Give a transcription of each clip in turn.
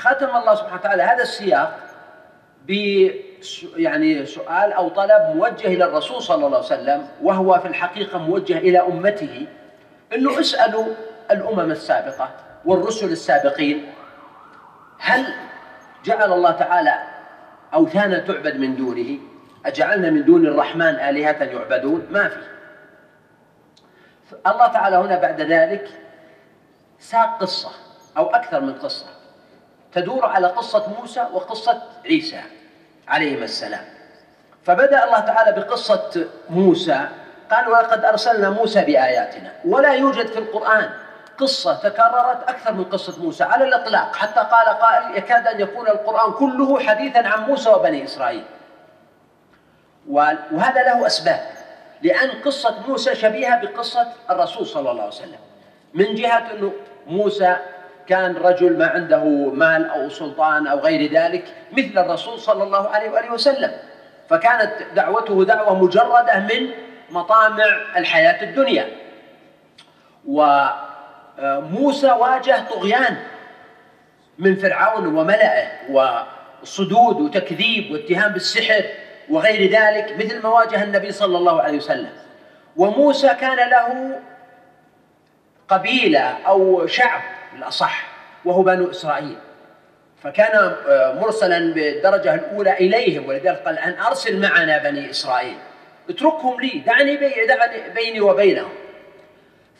وختم الله سبحانه وتعالى هذا السياق ب يعني سؤال أو طلب موجه إلى الرسول صلى الله عليه وسلم وهو في الحقيقة موجه إلى أمته إنه اسألوا الأمم السابقة والرسل السابقين هل جعل الله تعالى أوثانا تعبد من دونه؟ أجعلنا من دون الرحمن آلهة يعبدون؟ ما في. الله تعالى هنا بعد ذلك ساق قصة أو أكثر من قصة تدور على قصة موسى وقصة عيسى عليهما السلام. فبدأ الله تعالى بقصة موسى قال ولقد أرسلنا موسى بآياتنا ولا يوجد في القرآن قصة تكررت أكثر من قصة موسى على الإطلاق حتى قال قائل يكاد أن يكون القرآن كله حديثا عن موسى وبني إسرائيل. وهذا له أسباب لأن قصة موسى شبيهة بقصة الرسول صلى الله عليه وسلم. من جهة إنه موسى كان رجل ما عنده مال أو سلطان أو غير ذلك مثل الرسول صلى الله عليه وآله وسلم. فكانت دعوته دعوة مجردة من مطامع الحياة الدنيا. وموسى واجه طغيان من فرعون وملئه وصدود وتكذيب واتهام بالسحر وغير ذلك مثل ما واجه النبي صلى الله عليه وسلم. وموسى كان له قبيلة أو شعب بالاصح وهو بنو إسرائيل. فكان مرسلا بالدرجة الأولى إليهم ولذلك قال أن أرسل معنا بني إسرائيل. اتركهم لي دعني, دعني بيني وبينهم.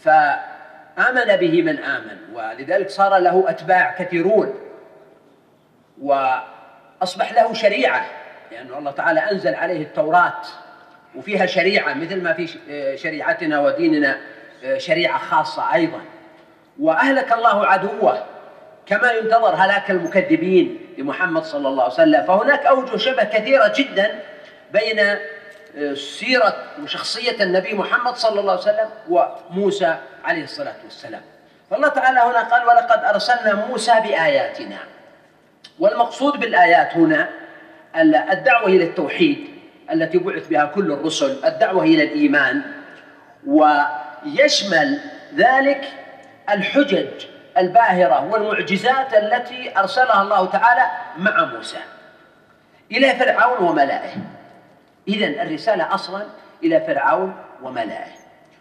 فآمن به من آمن ولذلك صار له أتباع كثيرون وأصبح له شريعة لأن الله تعالى أنزل عليه التوراة وفيها شريعة مثل ما في شريعتنا وديننا شريعة خاصة أيضا. وأهلك الله عدوه. كما ينتظر هلاك المكذبين لمحمد صلى الله عليه وسلم. فهناك أوجه شبه كثيرة جدا بين سيرة وشخصية النبي محمد صلى الله عليه وسلم وموسى عليه الصلاة والسلام. فالله تعالى هنا قال ولقد أرسلنا موسى بآياتنا. والمقصود بالآيات هنا الدعوة إلى التوحيد التي بعث بها كل الرسل الدعوة إلى الإيمان. ويشمل ذلك الحجج الباهرة والمعجزات التي أرسلها الله تعالى مع موسى. إلى فرعون وملائه. إذا الرسالة أصلا إلى فرعون وملائه.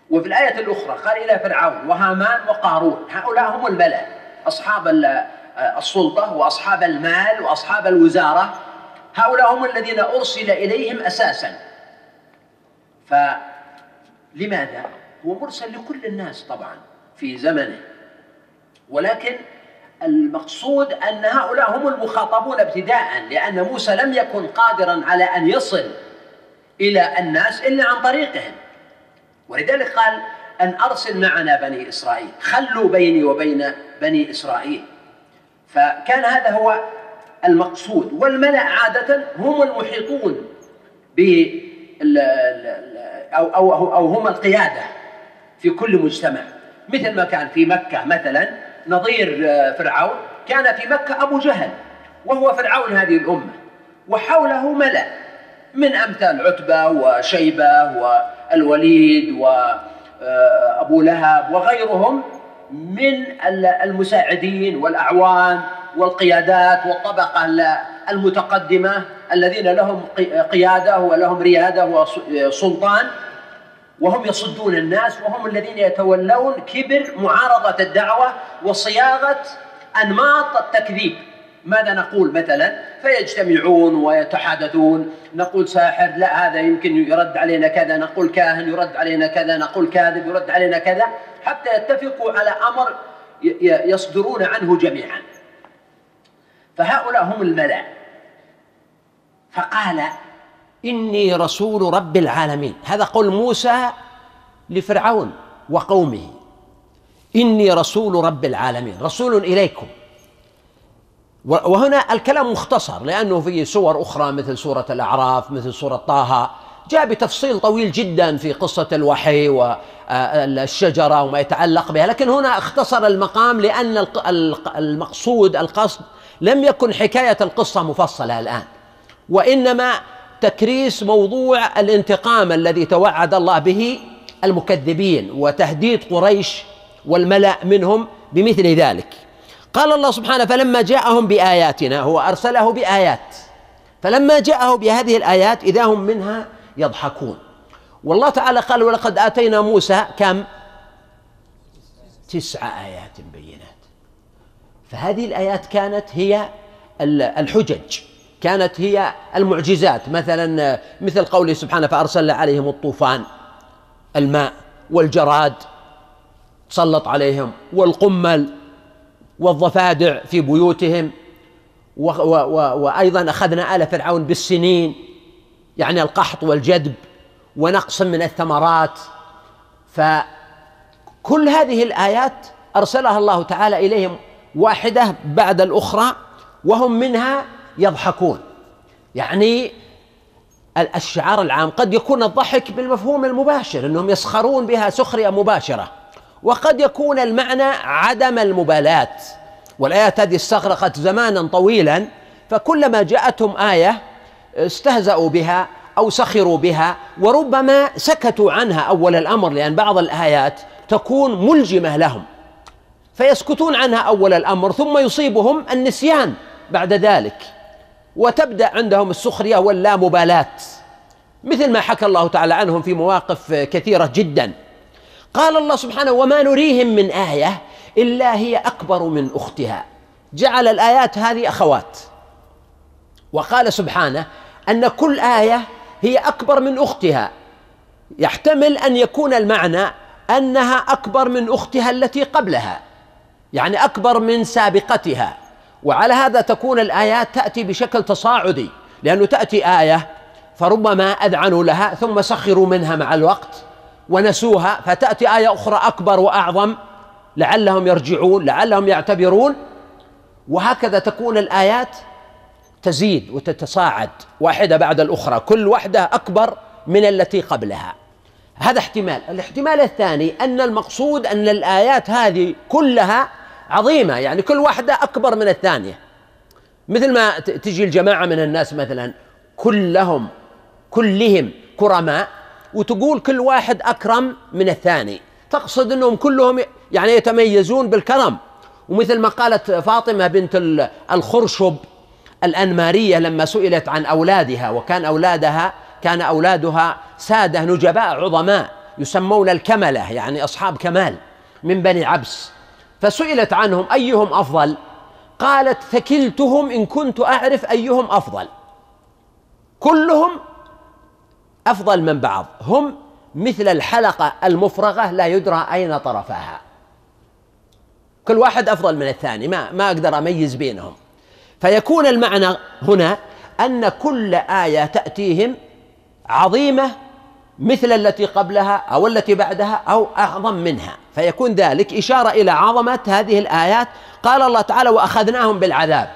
وفي الآية الأخرى قال إلى فرعون وهامان وقارون. هؤلاء هم الملأ أصحاب السلطة وأصحاب المال وأصحاب الوزارة. هؤلاء هم الذين أرسل إليهم أساسا. فلماذا؟ هو مرسل لكل الناس طبعا. في زمنه. ولكن المقصود أن هؤلاء هم المخاطبون ابتداء لأن موسى لم يكن قادرا على أن يصل إلى الناس إلا عن طريقهم. ولذلك قال أن أرسل معنا بني إسرائيل. خلوا بيني وبين بني إسرائيل. فكان هذا هو المقصود. والملأ عادة هم المحيطون ب أو, أو, أو هم القيادة في كل مجتمع. مثل ما كان في مكة مثلا نظير فرعون. كان في مكة أبو جهل وهو فرعون هذه الأمة. وحوله ملأ من أمثال عتبة وشيبة والوليد وأبو لهب وغيرهم من المساعدين والأعوان والقيادات والطبقة المتقدمة الذين لهم قيادة ولهم ريادة وسلطان وهم يصدون الناس وهم الذين يتولون كبر معارضة الدعوة وصياغة أنماط التكذيب. ماذا نقول مثلا؟ فيجتمعون ويتحادثون. نقول ساحر لا هذا يمكن يرد علينا كذا. نقول كاهن يرد علينا كذا. نقول كاذب يرد علينا كذا. حتى يتفقوا على أمر يصدرون عنه جميعا. فهؤلاء هم الملأ. فقال إني رسول رب العالمين. هذا قول موسى لفرعون وقومه. إني رسول رب العالمين. رسول إليكم. وهنا الكلام مختصر لأنه في سور أخرى مثل سورة الأعراف مثل سورة طه. جاء بتفصيل طويل جدا في قصة الوحي والشجرة وما يتعلق بها. لكن هنا اختصر المقام لأن المقصود القصد لم يكن حكاية القصة مفصلة الآن. وإنما تكريس موضوع الانتقام الذي توعد الله به المكذبين وتهديد قريش والملأ منهم بمثل ذلك. قال الله سبحانه فلما جاءهم بآياتنا هو أرسله بآيات فلما جاءه بهذه الآيات إذا هم منها يضحكون. والله تعالى قال ولقد آتينا موسى كم؟ تسع آيات بينات. فهذه الآيات كانت هي الحجج. كانت هي المعجزات. مثلا مثل قوله سبحانه فأرسلنا عليهم الطوفان الماء والجراد سلط عليهم والقمل والضفادع في بيوتهم وأيضا أخذنا آل فرعون بالسنين يعني القحط والجدب ونقص من الثمرات. فكل هذه الآيات أرسلها الله تعالى إليهم واحدة بعد الأخرى وهم منها يضحكون. يعني الشعار العام قد يكون الضحك بالمفهوم المباشر إنهم يسخرون بها سخرية مباشرة. وقد يكون المعنى عدم المبالاة. والايات هذه استغرقت زمانا طويلا فكلما جاءتهم آية استهزأوا بها أو سخروا بها وربما سكتوا عنها أول الأمر لأن بعض الآيات تكون ملجمة لهم. فيسكتون عنها أول الأمر ثم يصيبهم النسيان بعد ذلك. وتبدأ عندهم السخرية واللامبالاة. مثل ما حكى الله تعالى عنهم في مواقف كثيرة جدا. قال الله سبحانه وما نريهم من آية إلا هي أكبر من أختها. جعل الآيات هذه أخوات. وقال سبحانه أن كل آية هي أكبر من أختها. يحتمل أن يكون المعنى أنها أكبر من أختها التي قبلها. يعني أكبر من سابقتها. وعلى هذا تكون الآيات تأتي بشكل تصاعدي لأنه تأتي آية فربما أذعنوا لها ثم سخروا منها مع الوقت ونسوها فتأتي آية أخرى أكبر وأعظم لعلهم يرجعون لعلهم يعتبرون وهكذا تكون الآيات تزيد وتتصاعد واحدة بعد الأخرى كل واحدة أكبر من التي قبلها. هذا احتمال. الاحتمال الثاني أن المقصود أن الآيات هذه كلها عظيمة يعني كل واحدة أكبر من الثانية. مثل ما تجي الجماعة من الناس مثلا كلهم كلهم كرماء وتقول كل واحد أكرم من الثاني. تقصد أنهم كلهم يعني يتميزون بالكرم. ومثل ما قالت فاطمة بنت الخرشب الأنمارية لما سئلت عن أولادها وكان أولادها كان أولادها سادة نجباء عظماء يسمون الكملة يعني أصحاب كمال من بني عبس. فسئلت عنهم أيهم أفضل؟ قالت ثكلتهم إن كنت أعرف أيهم أفضل. كلهم أفضل من بعض. هم مثل الحلقة المفرغة لا يدرى أين طرفها. كل واحد أفضل من الثاني ما ما أقدر أميز بينهم. فيكون المعنى هنا أن كل آية تأتيهم عظيمة مثل التي قبلها أو التي بعدها أو أعظم منها. فيكون ذلك إشارة إلى عظمة هذه الآيات. قال الله تعالى وأخذناهم بالعذاب.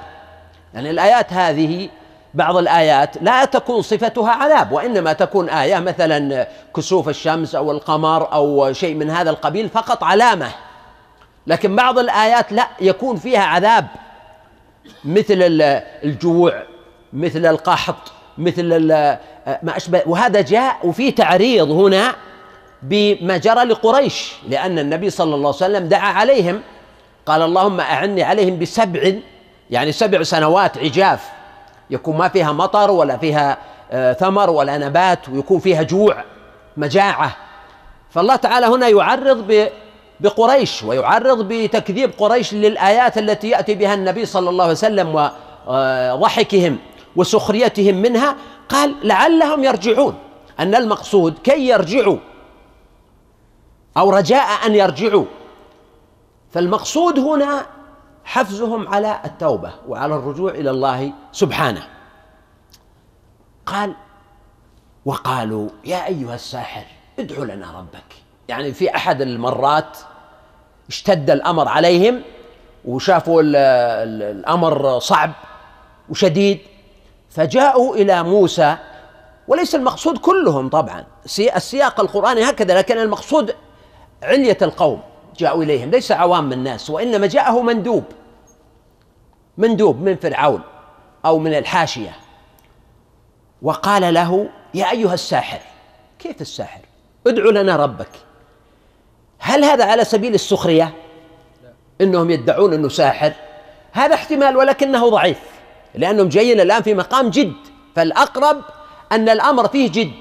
يعني الآيات هذه بعض الآيات لا تكون صفتها عذاب وإنما تكون آية مثلا كسوف الشمس أو القمر أو شيء من هذا القبيل فقط علامة. لكن بعض الآيات لا يكون فيها عذاب. مثل الجوع مثل القحط مثل ما أشبه وهذا جاء وفي تعريض هنا بما جرى لقريش لأن النبي صلى الله عليه وسلم دعا عليهم قال اللهم أعني عليهم بسبع يعني سبع سنوات عجاف يكون ما فيها مطر ولا فيها آه، ثمر ولا نبات ويكون فيها جوع مجاعة. فالله تعالى هنا يعرض بقريش ويعرض بتكذيب قريش للآيات التي يأتي بها النبي صلى الله عليه وسلم وضحكهم. وسخريتهم منها قال لعلهم يرجعون. أن المقصود كي يرجعوا أو رجاء أن يرجعوا. فالمقصود هنا حفزهم على التوبة وعلى الرجوع إلى الله سبحانه. قال وقالوا يا أيها الساحر ادع لنا ربك. يعني في أحد المرات اشتد الأمر عليهم وشافوا ال ال الأمر صعب وشديد فجاءوا إلى موسى وليس المقصود كلهم طبعا. السياق القرآني هكذا لكن المقصود علية القوم جاءوا إليهم. ليس عوام الناس وإنما جاءه مندوب. مندوب من فرعون أو من الحاشية. وقال له يا أيها الساحر كيف الساحر؟ ادعو لنا ربك. هل هذا على سبيل السخرية؟ إنهم يدعون إنه ساحر. هذا احتمال ولكنه ضعيف. لأنهم جايين الآن في مقام جد. فالأقرب أن الأمر فيه جد.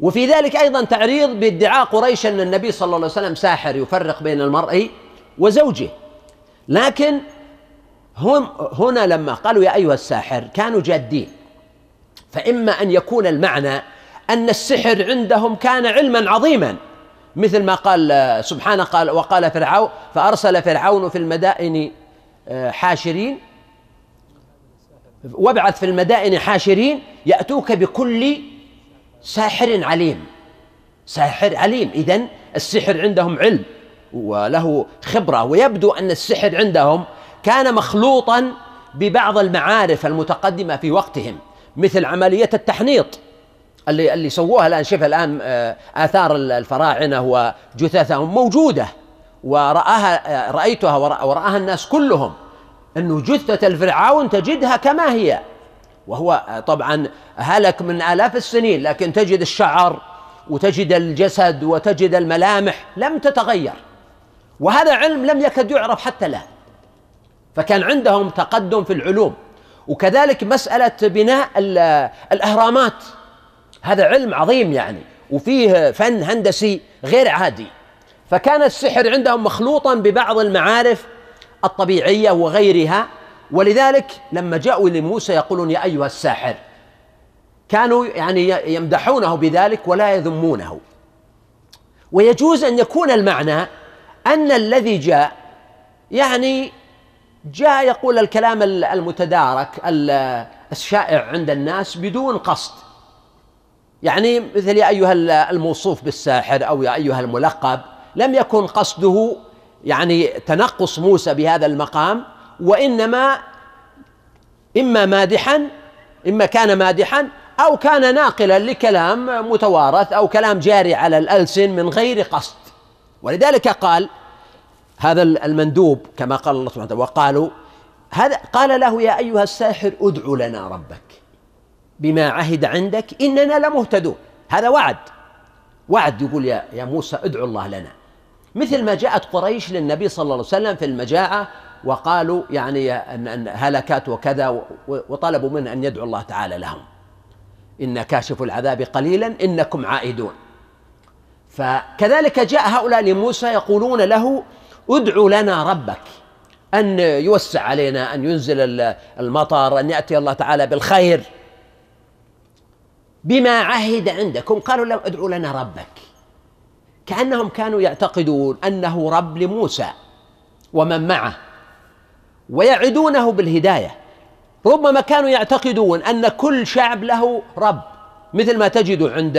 وفي ذلك أيضا تعريض بادعاء قريش أن النبي صلى الله عليه وسلم ساحر يفرق بين المرء وزوجه. لكن هم هنا لما قالوا يا أيها الساحر كانوا جادين. فإما أن يكون المعنى أن السحر عندهم كان علما عظيما. مثل ما قال سبحانه قال وقال فرعون فأرسل فرعون في المدائن آه، حاشرين. وابعث في المدائن حاشرين يأتوك بكل ساحر عليم. ساحر عليم. إذن السحر عندهم علم وله خبرة ويبدو أن السحر عندهم كان مخلوطا ببعض المعارف المتقدمة في وقتهم مثل عملية التحنيط اللي اللي سووها الآن. شوف الآن آه، آثار الفراعنة وجثثهم موجودة ورآها آه، رأيتها ورآها الناس كلهم. أنه جثة الفرعون تجدها كما هي. وهو آه، طبعا هلك من آلاف السنين لكن تجد الشعر وتجد الجسد وتجد الملامح لم تتغير. وهذا علم لم يكد يعرف حتى الآن. فكان عندهم تقدم في العلوم. وكذلك مسألة بناء الأهرامات. هذا علم عظيم يعني وفيه فن هندسي غير عادي. فكان السحر عندهم مخلوطا ببعض المعارف الطبيعية وغيرها. ولذلك لما جاءوا لموسى يقولون يا أيها الساحر كانوا يعني يمدحونه بذلك ولا يذمونه. ويجوز أن يكون المعنى أن الذي جاء يعني جاء يقول الكلام المتدارك الشائع عند الناس بدون قصد. يعني مثل يا أيها الموصوف بالساحر أو يا أيها الملقب لم يكن قصده يعني تنقص موسى بهذا المقام وإنما إما مادحا إما كان مادحا أو كان ناقلا لكلام متوارث أو كلام جاري على الألسن من غير قصد. ولذلك قال هذا المندوب كما قال الله سبحانه وتعالى وقالوا هذا قال له يا أيها الساحر ادع لنا ربك بما عهد عندك إننا لمهتدون. هذا وعد. وعد يقول يا يا موسى ادعو الله لنا. مثل ما جاءت قريش للنبي صلى الله عليه وسلم في المجاعة وقالوا يعني أن هلكات وكذا وطلبوا منه أن يدعو الله تعالى لهم. إن كاشف العذاب قليلا إنكم عائدون. فكذلك جاء هؤلاء لموسى يقولون له ادع لنا ربك أن يوسع علينا أن ينزل المطر أن يأتي الله تعالى بالخير. بما عهد عندكم قالوا له ادعوا لنا ربك. كأنهم كانوا يعتقدون أنه رب لموسى ومن معه ويعدونه بالهداية. ربما كانوا يعتقدون أن كل شعب له رب مثل ما تجد عند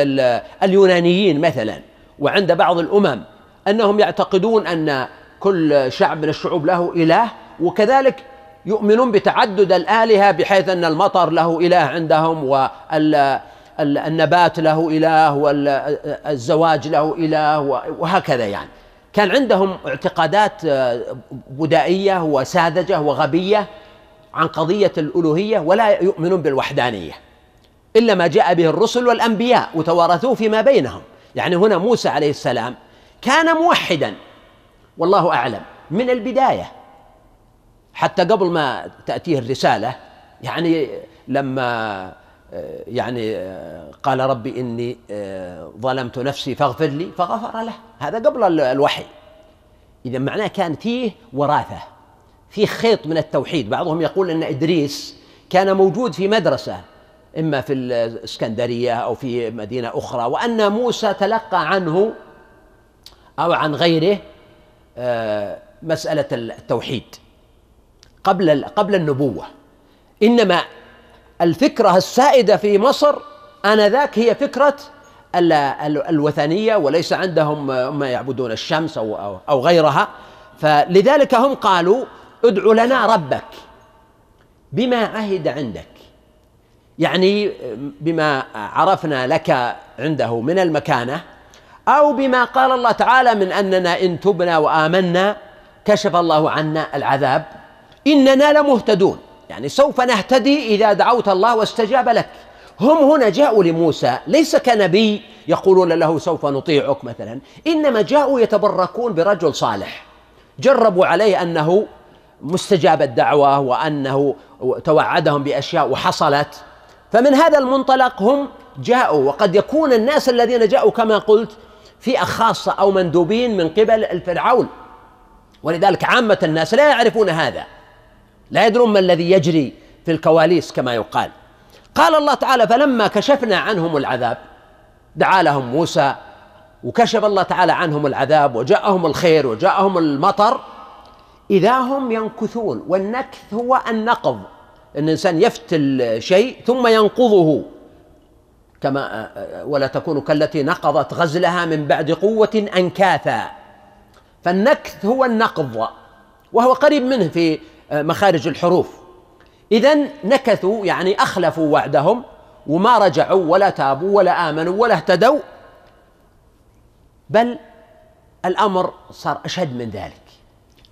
اليونانيين مثلا وعند بعض الأمم أنهم يعتقدون أن كل شعب من الشعوب له إله وكذلك يؤمنون بتعدد الآلهة بحيث أن المطر له إله عندهم وال النبات له إله والزواج له إله وهكذا يعني. كان عندهم اعتقادات آه، بدائية وساذجة وغبية عن قضية الألوهية ولا يؤمنون بالوحدانية إلا ما جاء به الرسل والأنبياء وتوارثوه فيما بينهم. يعني هنا موسى عليه السلام كان موحدا والله أعلم من البداية. حتى قبل ما تأتيه الرسالة يعني لما يعني آه، قال ربي إني آه، ظلمت نفسي فاغفر لي فغفر له. هذا قبل الوحي. إذا معناه كان فيه وراثة فيه خيط من التوحيد. بعضهم يقول أن إدريس كان موجود في مدرسة إما في الإسكندرية أو في مدينة أخرى وأن موسى تلقى عنه أو عن غيره مسألة التوحيد. قبل قبل النبوة. إنما الفكرة السائدة في مصر آنذاك هي فكرة الوثنية وليس عندهم هم يعبدون الشمس أو, أو غيرها. فلذلك هم قالوا ادع لنا ربك بما عهد عندك. يعني بما عرفنا لك عنده من المكانة أو بما قال الله تعالى من أننا إن تبنا وآمنا كشف الله عنا العذاب إننا لمهتدون. يعني سوف نهتدي إذا دعوت الله واستجاب لك. هم هنا جاءوا لموسى ليس كنبي يقولون له سوف نطيعك مثلا إنما جاءوا يتبركون برجل صالح. جربوا عليه أنه مستجاب الدعوه وأنه توعدهم بأشياء وحصلت. فمن هذا المنطلق هم جاءوا وقد يكون الناس الذين جاءوا كما قلت فئة خاصة أو مندوبين من قبل الفرعون. ولذلك عامة الناس لا يعرفون هذا. لا يدرون ما الذي يجري في الكواليس كما يقال. قال الله تعالى فلما كشفنا عنهم العذاب دعا لهم موسى وكشف الله تعالى عنهم العذاب وجاءهم الخير وجاءهم المطر إذا هم ينكثون. والنكث هو النقض أن الإنسان يفتل شيء ثم ينقضه. كما ولا تكون كالتي نقضت غزلها من بعد قوة أنكاثا. فالنكث هو النقض وهو قريب منه في مخارج الحروف. إذا نكثوا يعني أخلفوا وعدهم وما رجعوا ولا تابوا ولا آمنوا ولا اهتدوا. بل الأمر صار أشد من ذلك.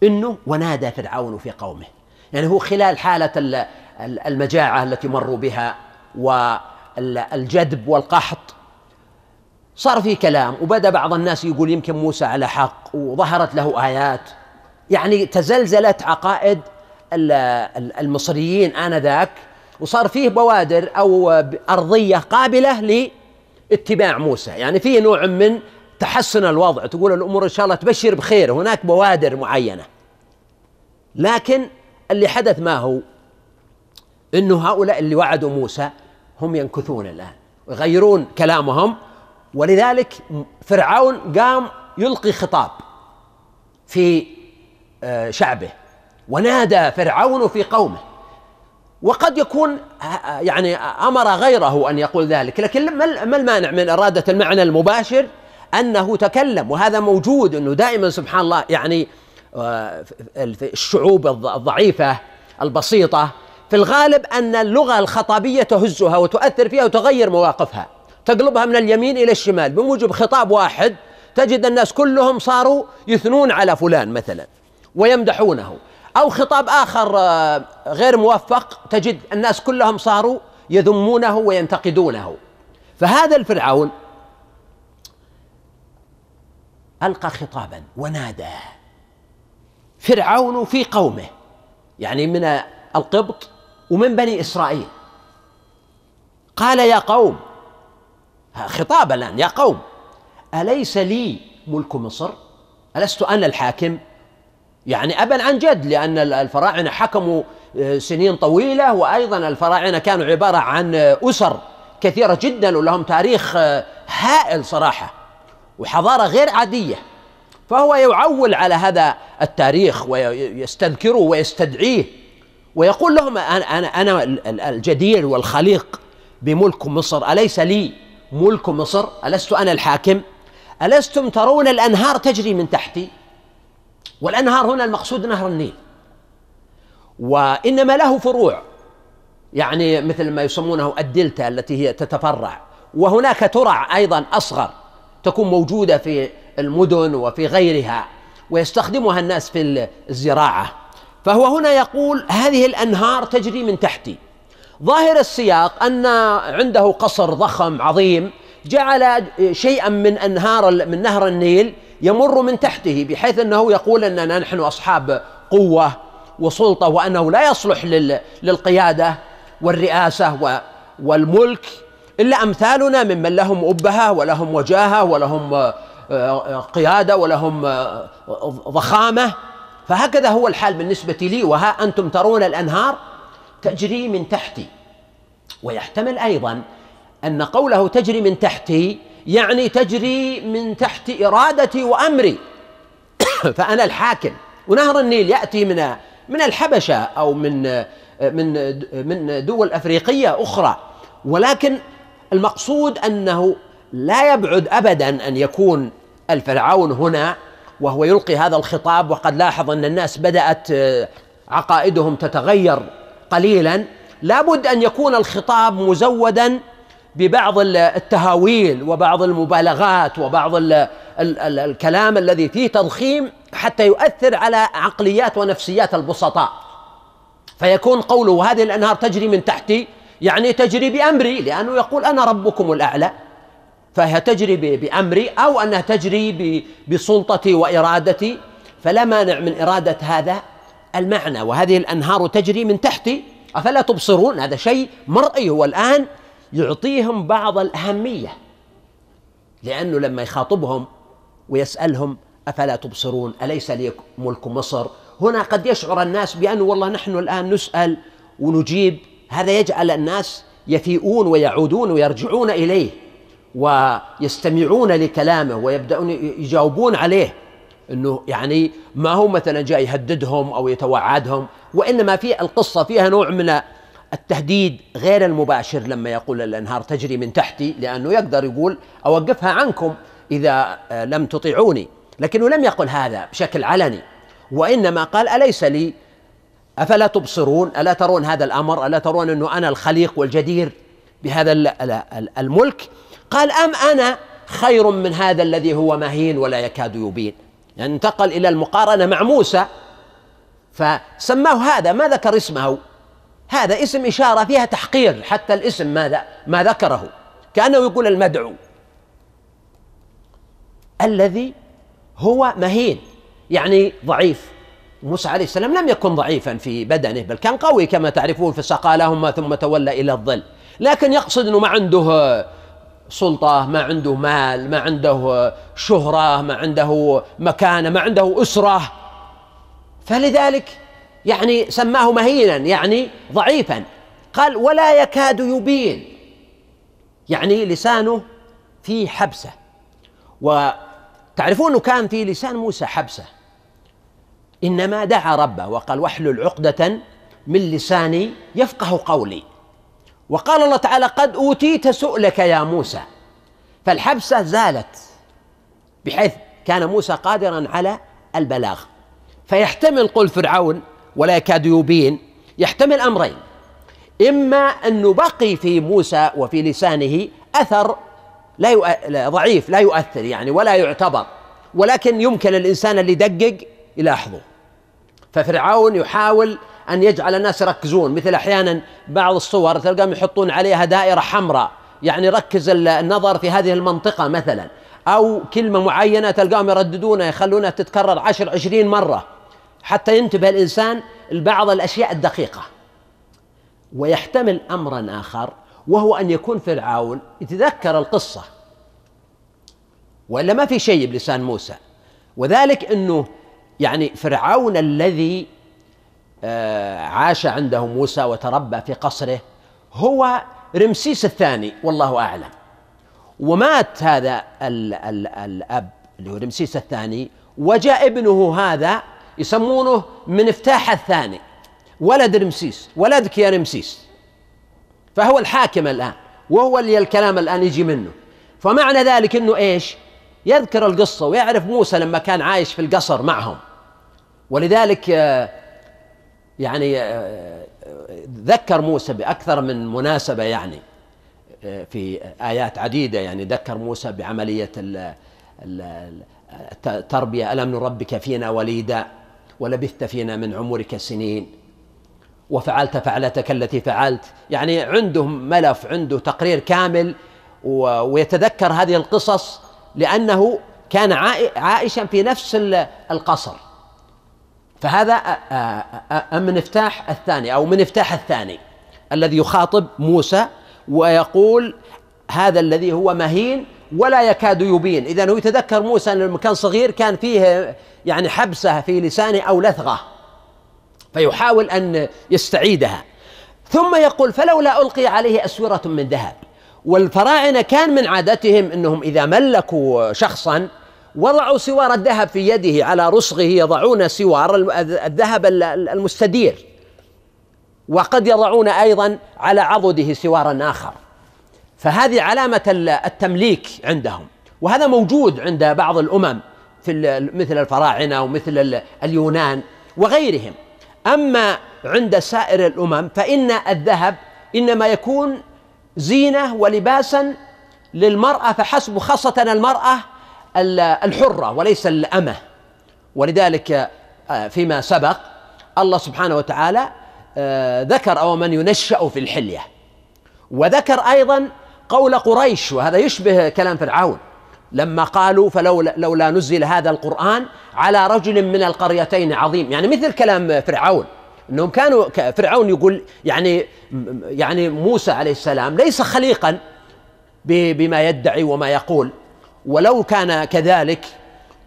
إنه ونادى فرعون في قومه. يعني هو خلال حالة المجاعة التي مروا بها والجدب والقحط صار في كلام. وبدأ بعض الناس يقول يمكن موسى على حق وظهرت له آيات. يعني تزلزلت عقائد المصريين آنذاك وصار فيه بوادر أو أرضية قابلة لاتباع موسى. يعني فيه نوع من تحسن الوضع تقول الأمور إن شاء الله تبشر بخير هناك بوادر معينة. لكن اللي حدث ما هو؟ إنه هؤلاء اللي وعدوا موسى هم ينكثون الآن يغيرون كلامهم ولذلك فرعون قام يلقي خطاب في آه، شعبه. ونادى فرعون في قومه. وقد يكون يعني أمر غيره أن يقول ذلك لكن ما المانع من إرادة المعنى المباشر أنه تكلم وهذا موجود أنه دائما سبحان الله يعني آه، الشعوب الضعيفة البسيطة في الغالب أن اللغة الخطابية تهزها وتؤثر فيها وتغير مواقفها تقلبها من اليمين إلى الشمال. بموجب خطاب واحد تجد الناس كلهم صاروا يثنون على فلان مثلا ويمدحونه. أو خطاب آخر آه، غير موفق تجد الناس كلهم صاروا يذمونه وينتقدونه. فهذا الفرعون ألقى خطابا ونادى. فرعون في قومه يعني من القبط ومن بني إسرائيل. قال يا قوم خطاب الآن يا قوم أليس لي ملك مصر؟ ألست أنا الحاكم؟ يعني أبا عن جد لأن الفراعنة حكموا آه، سنين طويلة وأيضا الفراعنة كانوا عبارة عن أسر كثيرة جدا ولهم تاريخ آه، هائل صراحة وحضارة غير عادية. فهو يعول على هذا التاريخ ويستذكره ويستدعيه ويقول لهم أنا, أنا الجدير والخليق بملك مصر. أليس لي ملك مصر؟ ألست أنا الحاكم؟ ألستم ترون الأنهار تجري من تحتي؟ والأنهار هنا المقصود نهر النيل وإنما له فروع يعني مثل ما يسمونه الدلتا التي هي تتفرع وهناك ترع أيضا أصغر تكون موجودة في المدن وفي غيرها ويستخدمها الناس في الزراعة. فهو هنا يقول هذه الأنهار تجري من تحتي. ظاهر السياق أن عنده قصر ضخم عظيم جعل شيئا من أنهار من نهر النيل يمر من تحته بحيث أنه يقول أننا نحن أصحاب قوة وسلطة وأنه لا يصلح للقيادة والرئاسة والملك إلا أمثالنا ممن لهم أبهة ولهم وجاهة ولهم آه، آه، قيادة ولهم آه، ضخامة. فهكذا هو الحال بالنسبة لي وها أنتم ترون الأنهار تجري من تحتي. ويحتمل أيضا أن قوله تجري من تحتي يعني تجري من تحت إرادتي وأمري. فأنا الحاكم. ونهر النيل يأتي من من الحبشة أو من من من دول أفريقية أخرى. ولكن المقصود أنه لا يبعد ابدا أن يكون الفرعون هنا وهو يلقي هذا الخطاب وقد لاحظ أن الناس بدأت عقائدهم تتغير قليلا. لابد أن يكون الخطاب مزودا ببعض التهاويل وبعض المبالغات وبعض ال ال ال الكلام الذي فيه تضخيم حتى يؤثر على عقليات ونفسيات البسطاء. فيكون قوله هذه الأنهار تجري من تحتي يعني تجري بأمري لأنه يقول أنا ربكم الأعلى. فهي تجري بأمري أو أنها تجري بسلطتي وإرادتي. فلا مانع من إرادة هذا المعنى. وهذه الأنهار تجري من تحتي. أفلا تبصرون؟ هذا شيء مرئي. هو الآن يعطيهم بعض الأهمية. لأنه لما يخاطبهم ويسألهم أفلا تبصرون؟ أليس لي ملك مصر؟ هنا قد يشعر الناس بانه والله نحن الآن نسأل ونجيب. هذا يجعل الناس يفيئون ويعودون ويرجعون إليه ويستمعون لكلامه ويبدأون يجاوبون عليه. إنه يعني ما هو مثلا جاي يهددهم أو يتوعدهم وإنما في القصة فيها نوع من التهديد غير المباشر لما يقول الأنهار تجري من تحتي لأنه يقدر يقول أوقفها عنكم إذا لم تطيعوني. لكنه لم يقل هذا بشكل علني. وإنما قال أليس لي؟ أفلا تبصرون؟ ألا ترون هذا الأمر؟ ألا ترون أنه أنا الخليق والجدير بهذا الملك؟ قال أم أنا خير من هذا الذي هو مهين ولا يكاد يبين؟ يعني انتقل إلى المقارنة مع موسى فسماه هذا ما ذكر اسمه. هذا اسم إشارة فيها تحقير حتى الاسم ماذا؟ ما ذكره. كأنه يقول المدعو. الذي هو مهين يعني ضعيف. موسى عليه السلام لم يكن ضعيفا في بدنه بل كان قوي كما تعرفون فسقى لهما ثم تولى إلى الظل. لكن يقصد أنه ما عنده سلطة ما عنده مال ما عنده شهرة ما عنده مكانة ما عنده أسرة. فلذلك يعني سماه مهينا يعني ضعيفا. قال ولا يكاد يبين. يعني لسانه في حبسة. وتعرفون أنه كان في لسان موسى حبسة. إنما دعا ربه وقال وأحلل عقدة من لساني يفقه قولي. وقال الله تعالى قد أوتيت سؤلك يا موسى. فالحبسة زالت بحيث كان موسى قادرا على البلاغ. فيحتمل قول فرعون ولا يكاد يبين يحتمل أمرين. إما أنه بقي في موسى وفي لسانه أثر لا. ضعيف لا يؤثر يعني ولا يعتبر. ولكن يمكن الإنسان اللي يدقق يلاحظه. ففرعون يحاول أن يجعل الناس يركزون. مثل أحيانا بعض الصور تلقاهم يحطون عليها دائرة حمراء. يعني ركز النظر في هذه المنطقة مثلا. أو كلمة معينة تلقاهم يرددونها يخلونها تتكرر عشر عشرين مرة. حتى ينتبه الإنسان لبعض الأشياء الدقيقة. ويحتمل أمرا آخر وهو أن يكون فرعون يتذكر القصة. وإلا ما في شيء بلسان موسى. وذلك أنه يعني فرعون الذي آه، عاش عنده موسى وتربى في قصره هو رمسيس الثاني والله أعلم. ومات هذا ال ال الأب اللي هو رمسيس الثاني وجاء ابنه هذا يسمونه منفتاح الثاني. ولد رمسيس ولدك يا رمسيس. فهو الحاكم الآن وهو اللي الكلام الآن يجي منه. فمعنى ذلك إنه إيش؟ يذكر القصة ويعرف موسى لما كان عايش في القصر معهم. ولذلك آه، يعني آه، ذكر موسى بأكثر من مناسبة يعني آه، في آيات عديدة. يعني ذكر موسى بعملية التربية. ألم نربك فينا وليدا؟ ولبثت فينا من عمرك سنين؟ وفعلت فعلتك التي فعلت. يعني عنده ملف عنده تقرير كامل ويتذكر هذه القصص لأنه كان عائشا في نفس القصر. فهذا المنفتاح الثاني أو منفتاح الثاني الذي يخاطب موسى ويقول هذا الذي هو مهين ولا يكاد يبين. إذا هو يتذكر موسى أن كان صغير كان فيه يعني حبسة في لسانه أو لثغة فيحاول أن يستعيدها. ثم يقول فلولا ألقي عليه أسورة من ذهب. والفراعنة كان من عادتهم أنهم إذا ملكوا شخصا وضعوا سوار الذهب في يده على رسغه يضعون سوار الذهب المستدير وقد يضعون أيضا على عضده سوارا آخر. فهذه علامة التمليك عندهم. وهذا موجود عند بعض الأمم في مثل الفراعنة ومثل اليونان وغيرهم. أما عند سائر الأمم فإن الذهب إنما يكون زينة ولباسا للمرأة فحسب خاصة المرأة الحرة وليس الأمة. ولذلك آه، فيما سبق الله سبحانه وتعالى آه، ذكر أو من ينشأ في الحلية. وذكر أيضا قول قريش وهذا يشبه كلام فرعون. لما قالوا فلولا لولا نزل هذا القرآن على رجل من القريتين عظيم. يعني مثل كلام فرعون. إنهم كانوا فرعون يقول يعني يعني موسى عليه السلام ليس خليقا بما يدعي وما يقول. ولو كان كذلك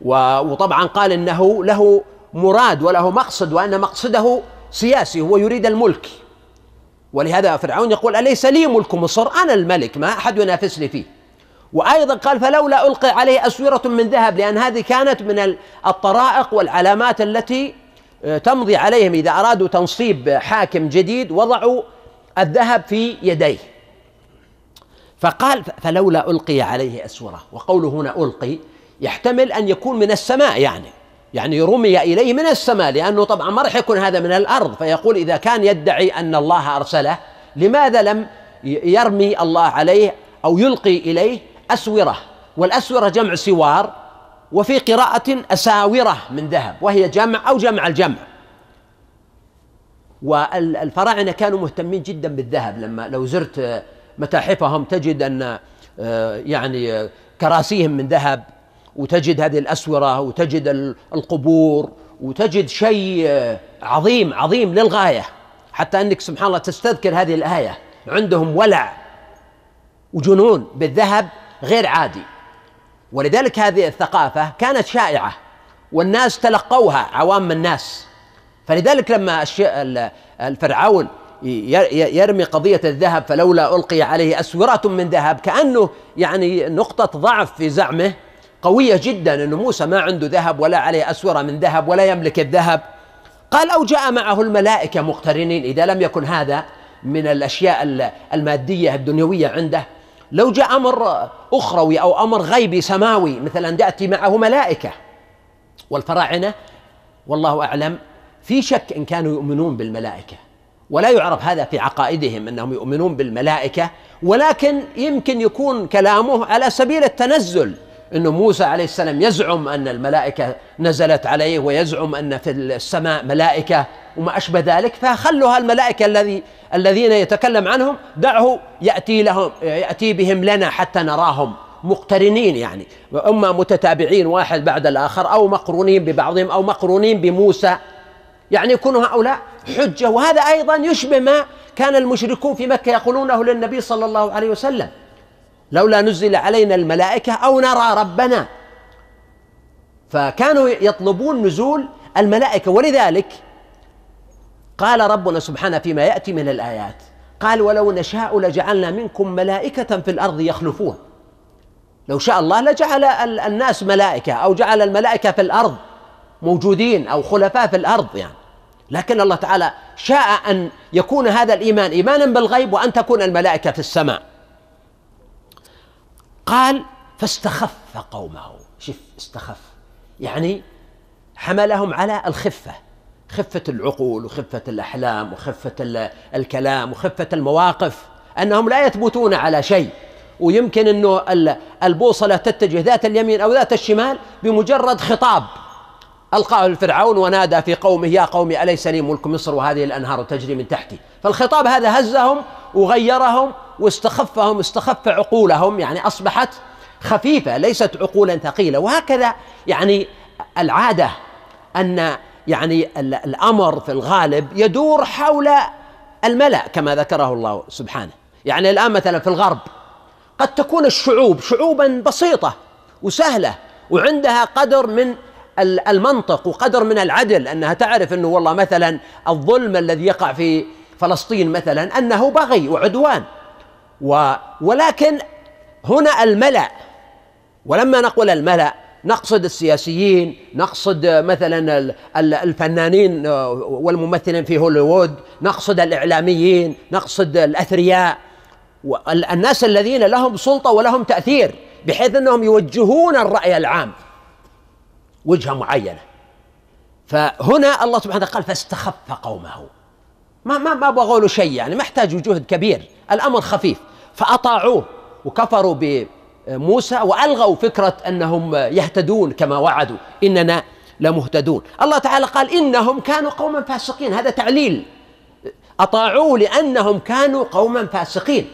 وطبعا قال إنه له مراد وله مقصد وأن مقصده سياسي هو يريد الملك. ولهذا فرعون يقول أليس لي ملك مصر؟ أنا الملك ما أحد ينافسني فيه. وأيضا قال فلولا ألقي عليه اسوره من ذهب لأن هذه كانت من الطرائق والعلامات التي آه، تمضي عليهم. إذا أرادوا تنصيب حاكم جديد وضعوا الذهب في يديه. فقال فلولا ألقي عليه اسوره وقوله هنا ألقي يحتمل أن يكون من السماء يعني. يعني رمي إليه من السماء لأنه طبعا ما راح يكون هذا من الأرض. فيقول إذا كان يدعي أن الله أرسله لماذا لم يرمي الله عليه أو يلقي إليه أسورة؟ والأسورة جمع سوار وفي قراءة أساورة من ذهب وهي جمع أو جمع الجمع. والفراعنة كانوا مهتمين جدا بالذهب. لما لو زرت متاحفهم تجد أن آه، يعني كراسيهم من ذهب. وتجد هذه الأسورة وتجد القبور وتجد شيء عظيم عظيم للغاية. حتى أنك سبحان الله تستذكر هذه الآية. عندهم ولع وجنون بالذهب غير عادي. ولذلك هذه الثقافة كانت شائعة والناس تلقوها عوام الناس. فلذلك لما الفرعون يرمي قضية الذهب فلولا ألقي عليه أسورة من ذهب كأنه يعني نقطة ضعف في زعمه. قوية جدا أن موسى ما عنده ذهب ولا عليه أسورة من ذهب ولا يملك الذهب. قال أو جاء معه الملائكة مقترنين إذا لم يكن هذا من الأشياء المادية الدنيوية عنده. لو جاء أمر أخروي أو أمر غيبي سماوي مثل أن تأتي معه ملائكة. والفراعنة والله أعلم في شك إن كانوا يؤمنون بالملائكة. ولا يعرف هذا في عقائدهم أنهم يؤمنون بالملائكة ولكن يمكن يكون كلامه على سبيل التنزل. إنه موسى عليه السلام يزعم أن الملائكة نزلت عليه ويزعم أن في السماء ملائكة وما أشبه ذلك فخلوا الملائكة الذي الذين يتكلم عنهم دعه يأتي لهم يأتي بهم لنا حتى نراهم مقترنين يعني. اما متتابعين واحد بعد الآخر أو مقرونين ببعضهم أو مقرونين بموسى يعني يكون هؤلاء حجة. وهذا أيضا يشبه ما كان المشركون في مكة يقولونه للنبي صلى الله عليه وسلم. لولا نزل علينا الملائكة أو نرى ربنا. فكانوا يطلبون نزول الملائكة ولذلك قال ربنا سبحانه فيما يأتي من الآيات قال ولو نشاء لجعلنا منكم ملائكة في الأرض يخلفون. لو شاء الله لجعل الناس ملائكة أو جعل الملائكة في الأرض موجودين أو خلفاء في الأرض يعني. لكن الله تعالى شاء أن يكون هذا الإيمان إيمانا بالغيب وأن تكون الملائكة في السماء. قال فاستخف قومه. شوف استخف. يعني حملهم على الخفة. خفة العقول وخفة الأحلام وخفة الكلام وخفة المواقف. أنهم لا يثبتون على شيء. ويمكن إنه البوصلة تتجه ذات اليمين أو ذات الشمال بمجرد خطاب. ألقاه الفرعون ونادى في قومه يا قوم أليس لي ملك مصر وهذه الأنهار تجري من تحتي؟ فالخطاب هذا هزهم وغيرهم واستخفهم استخف عقولهم يعني أصبحت خفيفة ليست عقولا ثقيلة. وهكذا يعني العادة أن يعني الأمر في الغالب يدور حول الملأ كما ذكره الله سبحانه. يعني الآن مثلا في الغرب قد تكون الشعوب شعوبا بسيطة وسهلة وعندها قدر من المنطق وقدر من العدل أنها تعرف أنه والله مثلا الظلم الذي يقع في فلسطين مثلا أنه بغي وعدوان. و ولكن هنا الملأ ولما نقول الملأ نقصد السياسيين نقصد مثلا الفنانين والممثلين في هوليوود نقصد الإعلاميين نقصد الأثرياء. الناس الذين لهم سلطة ولهم تأثير بحيث أنهم يوجهون الرأي العام وجهة معينة. فهنا الله سبحانه قال فاستخف قومه. ما ما ما له شيء يعني ما احتاجوا جهد كبير الأمر خفيف. فأطاعوه وكفروا بموسى وألغوا فكرة أنهم يهتدون كما وعدوا. إننا لمهتدون. الله تعالى قال إنهم كانوا قوما فاسقين. هذا تعليل. أطاعوه لأنهم كانوا قوما فاسقين.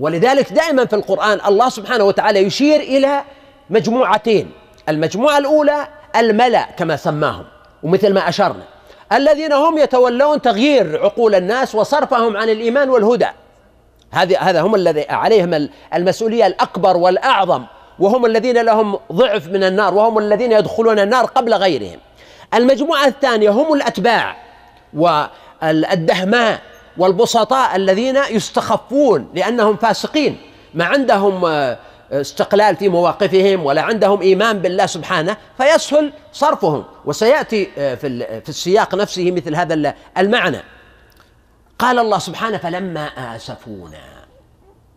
ولذلك دائما في القرآن الله سبحانه وتعالى يشير إلى مجموعتين. المجموعة الأولى الملأ كما سماهم ومثل ما أشرنا. الذين هم يتولون تغيير عقول الناس وصرفهم عن الإيمان والهدى. هذه هذا هم الذي عليهم المسؤولية الأكبر والأعظم وهم الذين لهم ضعف من النار وهم الذين يدخلون النار قبل غيرهم. المجموعة الثانية هم الأتباع والدهماء والبسطاء الذين يستخفون لأنهم فاسقين. ما عندهم استقلال في مواقفهم ولا عندهم إيمان بالله سبحانه فيسهل صرفهم. وسيأتي آه، في السياق نفسه مثل هذا المعنى. قال الله سبحانه فلما آسفونا.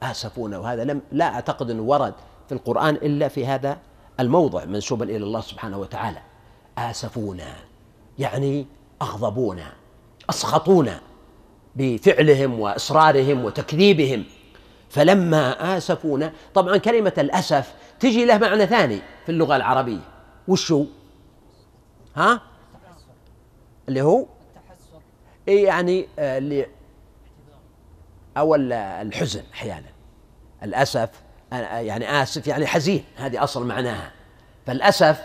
آسفونا وهذا لم لا أعتقد إنه ورد في القرآن إلا في هذا الموضع منسوبا إلى الله سبحانه وتعالى. آسفونا يعني أغضبونا أسخطونا بفعلهم وإصرارهم وتكذيبهم. فلما آسفونا طبعا كلمة الأسف تجي له معنى ثاني في اللغة العربية. وشو؟ ها؟ اللي هو إيه يعني؟ آه، اللي أو الحزن أحيانا. الأسف يعني آسف يعني حزين. هذه أصل معناها. فالأسف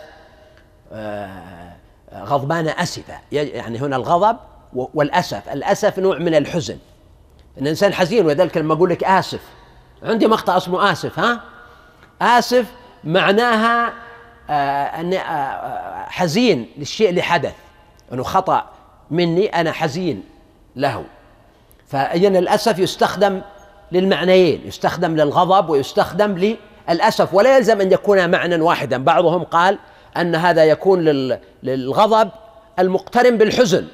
آه، غضبان أسفة. يعني هنا الغضب والأسف. الأسف نوع من الحزن. الإنسان حزين ولذلك لما أقول لك آسف عندي مقطع اسمه آسف ها؟ آسف معناها آه أني آه حزين للشيء اللي حدث أنه خطأ. مني أنا حزين له. فإذن الأسف يستخدم للمعنيين يستخدم للغضب ويستخدم للأسف. ولا يلزم أن يكون معنى واحدا. بعضهم قال أن هذا يكون للغضب المقترن بالحزن.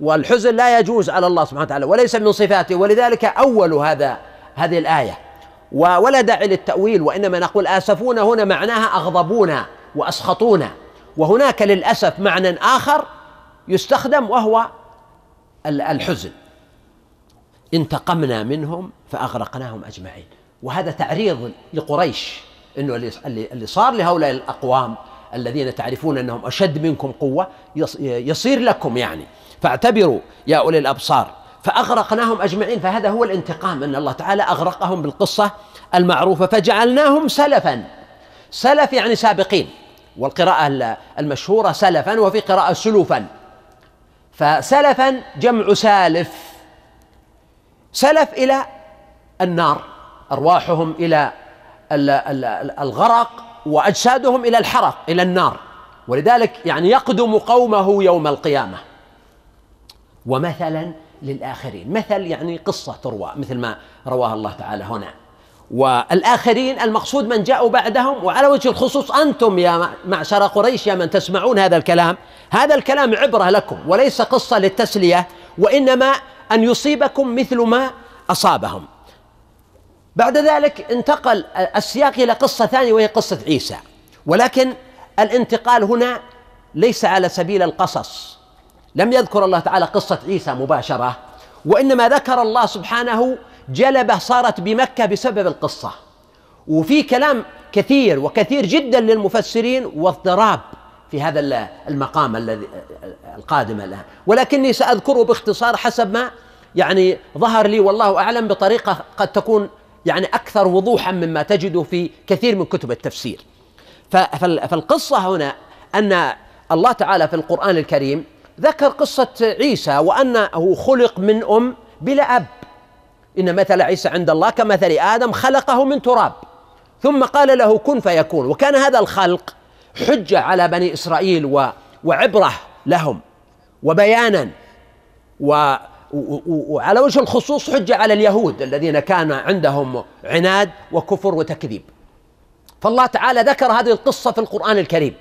والحزن لا يجوز على الله سبحانه وتعالى وليس من صفاته. ولذلك أول هذا هذه الآية. ولا داعي للتأويل وإنما نقول آسفون هنا معناها أغضبونا وأسخطونا. وهناك للأسف معنى آخر يستخدم وهو الحزن. انتقمنا منهم فأغرقناهم أجمعين. وهذا تعريض لقريش إنه اللي صار لهؤلاء الأقوام الذين تعرفون أنهم أشد منكم قوة يصير لكم يعني. فاعتبروا يا أولي الأبصار فأغرقناهم أجمعين. فهذا هو الانتقام أن الله تعالى أغرقهم بالقصة المعروفة. فجعلناهم سلفا. سلف يعني سابقين. والقراءة المشهورة سلفا وفي قراءة سلوفا. فسلفا جمع سالف. سلف إلى النار أرواحهم إلى الغرق وأجسادهم إلى الحرق إلى النار. ولذلك يعني يقدم قومه يوم القيامة. ومثلا للآخرين مثل يعني قصة تروى مثل ما رواها الله تعالى هنا. والآخرين المقصود من جاءوا بعدهم وعلى وجه الخصوص أنتم يا معشر قريش يا من تسمعون هذا الكلام. هذا الكلام عبرة لكم وليس قصة للتسلية وإنما أن يصيبكم مثل ما أصابهم. بعد ذلك انتقل السياق إلى قصة ثانية وهي قصة عيسى. ولكن الانتقال هنا ليس على سبيل القصص. لم يذكر الله تعالى قصة عيسى مباشرة وإنما ذكر الله سبحانه جلبة صارت بمكة بسبب القصة. وفي كلام كثير وكثير جدا للمفسرين واضطراب في هذا المقام الذي القادم الآن. ولكني سأذكره باختصار حسب ما يعني ظهر لي والله أعلم بطريقة قد تكون يعني أكثر وضوحا مما تجده في كثير من كتب التفسير. فالقصة هنا أن الله تعالى في القرآن الكريم ذكر قصة عيسى وأنه خلق من أم بلا أب. إن مثل عيسى عند الله كمثل آدم خلقه من تراب. ثم قال له كن فيكون. وكان هذا الخلق حجة على بني إسرائيل و وعبرة لهم وبيانا و وعلى وجه الخصوص حجة على اليهود الذين كان عندهم عناد وكفر وتكذيب. فالله تعالى ذكر هذه القصة في القرآن الكريم.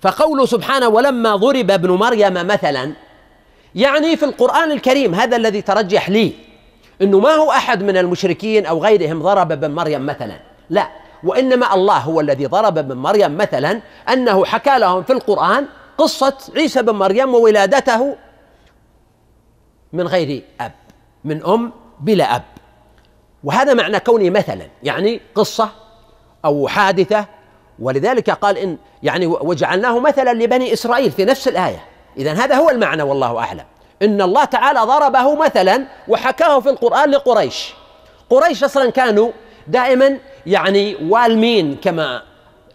فقوله سبحانه ولما ضرب ابن مريم مثلا يعني في القرآن الكريم هذا الذي ترجح لي إنه ما هو أحد من المشركين أو غيرهم ضرب ابن مريم مثلا. لا وإنما الله هو الذي ضرب ابن مريم مثلا أنه حكى لهم في القرآن قصة عيسى بن مريم وولادته من غير أب من أم بلا أب. وهذا معنى كونه مثلا يعني قصة أو حادثة. ولذلك قال إن يعني وجعلناه مثلا لبني إسرائيل في نفس الآية. إذا هذا هو المعنى والله أعلم. إن الله تعالى ضربه مثلا وحكاه في القرآن لقريش. قريش أصلا كانوا دائما يعني والمين كما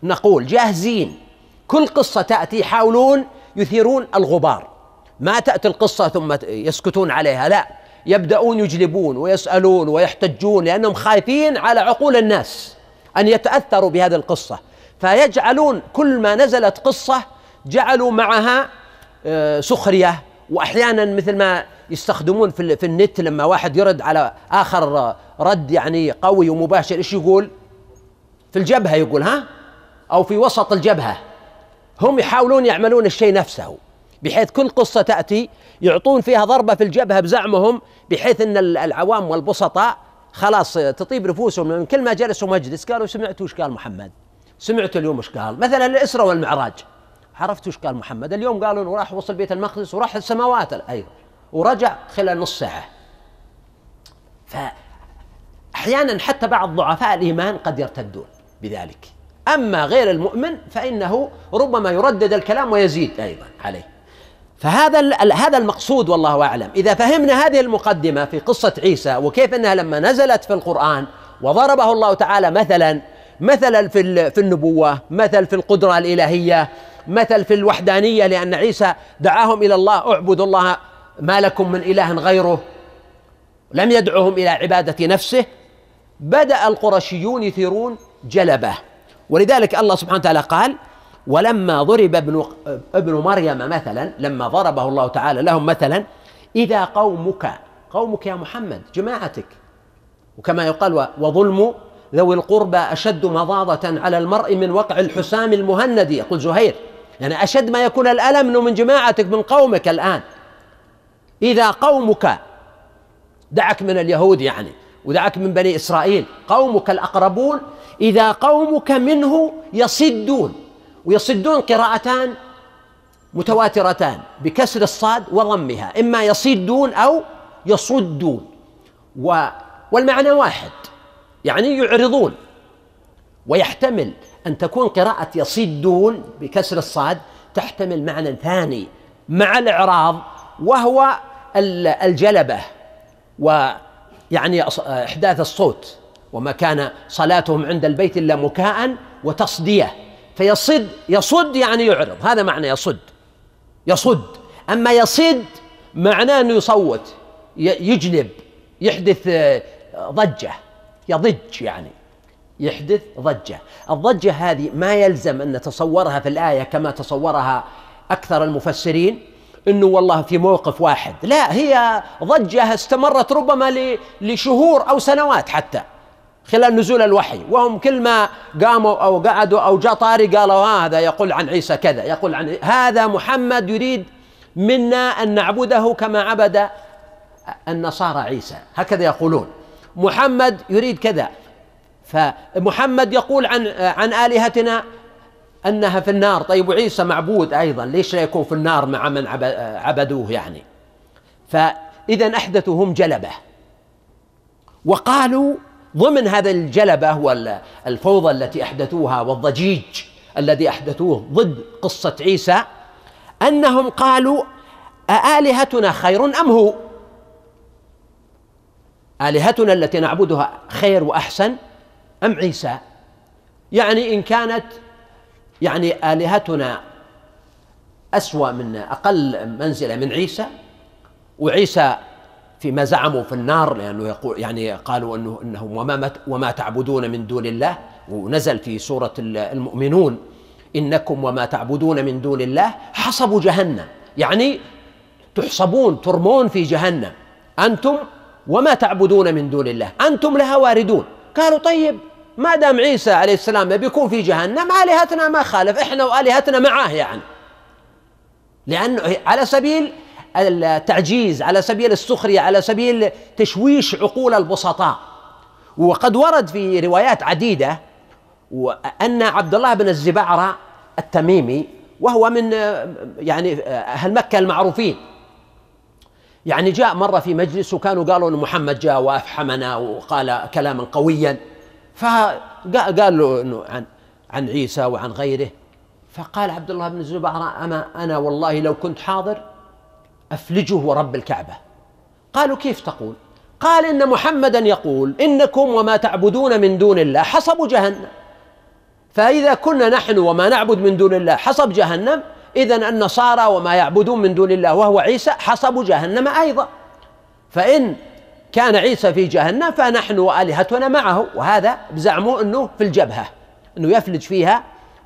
نقول جاهزين. كل قصة تأتي يحاولون يثيرون الغبار. ما تأتي القصة ثم يسكتون عليها لا. يبدأون يجلبون ويسألون ويحتجون لأنهم خايفين على عقول الناس أن يتأثروا بهذه القصة. فيجعلون كل ما نزلت قصة جعلوا معها آه، سخرية وأحيانا مثل ما يستخدمون في, في النت لما واحد يرد على آخر رد يعني قوي ومباشر إيش يقول؟ في الجبهة يقول ها؟ أو في وسط الجبهة. هم يحاولون يعملون الشيء نفسه بحيث كل قصة تأتي يعطون فيها ضربة في الجبهة بزعمهم بحيث أن العوام والبسطاء خلاص تطيب نفوسهم من كل ما جلسوا مجلس قالوا سمعتوا وش قال محمد؟ سمعتوا اليوم وش قال؟ مثلا الإسراء والمعراج. عرفتوا وش قال محمد؟ اليوم قالوا إنه راح وصل بيت المقدس وراح السماوات. أيضا ورجع خلال نص ساعة. فأحيانا حتى بعض ضعفاء الإيمان قد يرتدون بذلك. أما غير المؤمن فإنه ربما يردد الكلام ويزيد أيضا عليه. فهذا هذا المقصود والله أعلم. إذا فهمنا هذه المقدمة في قصة عيسى وكيف إنها لما نزلت في القرآن وضربه الله تعالى مثلا مثلا في في النبوة مثل في القدرة الإلهية مثل في الوحدانية لأن عيسى دعاهم إلى الله اعبدوا الله ما لكم من إله غيره. لم يدعهم إلى عبادة نفسه. بدأ القرشيون يثيرون جلبه. ولذلك الله سبحانه وتعالى قال ولما ضرب ابن ابن مريم مثلا لما ضربه الله تعالى لهم مثلا إذا قومك قومك يا محمد جماعتك. وكما يقال وظلم ذوي القربى أشد مضاضة على المرء من وقع الحسام المهند يقول زهير. يعني أشد ما يكون الألم إنه من جماعتك من قومك الآن. إذا قومك دعك من اليهود يعني ودعك من بني إسرائيل قومك الأقربون إذا قومك منه يصدون. ويصدون قراءتان متواترتان بكسر الصاد وضمها. إما يصدون أو يصدون. و والمعنى واحد. يعني يعرضون ويحتمل أن تكون قراءة يصدون بكسر الصاد تحتمل معنى ثاني مع الإعراض وهو الجلبة ويعني إحداث الصوت وما كان صلاتهم عند البيت إلا مكاء وتصدية. فيصد يصد يعني يعرض هذا معنى يصد. يصد. أما يصد معناه أنه يصوت يجلب يحدث آه، ضجة. يضج يعني يحدث ضجة. الضجة هذه ما يلزم أن نتصورها في الآية كما تصورها أكثر المفسرين إنه والله في موقف واحد. لا هي ضجة استمرت ربما لشهور أو سنوات حتى خلال نزول الوحي. وهم كل ما قاموا أو قعدوا أو جاء طاري قالوا هذا يقول عن عيسى كذا يقول عن هذا محمد يريد منا أن نعبده كما عبد النصارى عيسى. هكذا يقولون. محمد يريد كذا. فمحمد يقول عن عن آلهتنا أنها في النار. طيب وعيسى معبود أيضا ليش لا يكون في النار مع من عبدوه يعني؟ فاذا احدثوا هم جلبة. وقالوا ضمن هذا الجلبة والفوضى التي أحدثوها والضجيج الذي أحدثوه ضد قصة عيسى أنهم قالوا أآلهتنا خير أم هو؟ آلهتنا التي نعبدها خير وأحسن أم عيسى؟ يعني إن كانت يعني آلهتنا أسوأ من أقل منزلة من عيسى وعيسى فيما زعموا في النار لأنه يقول يعني قالوا أنه انه وما وما تعبدون من دون الله ونزل في سورة المؤمنون إنكم وما تعبدون من دون الله حصبوا جهنم يعني تحصبون ترمون في جهنم. أنتم وما تعبدون من دون الله. أنتم لها واردون. قالوا طيب ما دام عيسى عليه السلام بيكون في جهنم آلهتنا ما خالف إحنا وآلهتنا معاه يعني. لأنه على سبيل التعجيز على سبيل السخرية على سبيل تشويش عقول البسطاء. وقد ورد في روايات عديدة وان عبد الله بن الزبعرة التميمي وهو من يعني أهل مكة المعروفين. يعني جاء مرة في مجلس وكانوا قالوا أن محمد جاء وأفحمنا وقال كلاما قويا. فقال له أنه عن عن عيسى وعن غيره. فقال عبد الله بن الزبير أما أنا والله لو كنت حاضر أفلجه ورب الكعبة. قالوا كيف تقول؟ قال إن محمدا يقول إنكم وما تعبدون من دون الله حصب جهنم. فإذا كنا نحن وما نعبد من دون الله حصب جهنم إذا النصارى وما يعبدون من دون الله وهو عيسى حصب جهنم أيضا. فإن كان عيسى في جهنم فنحن وآلهتنا معه وهذا بزعمه أنه في الجبهة أنه يفلج فيها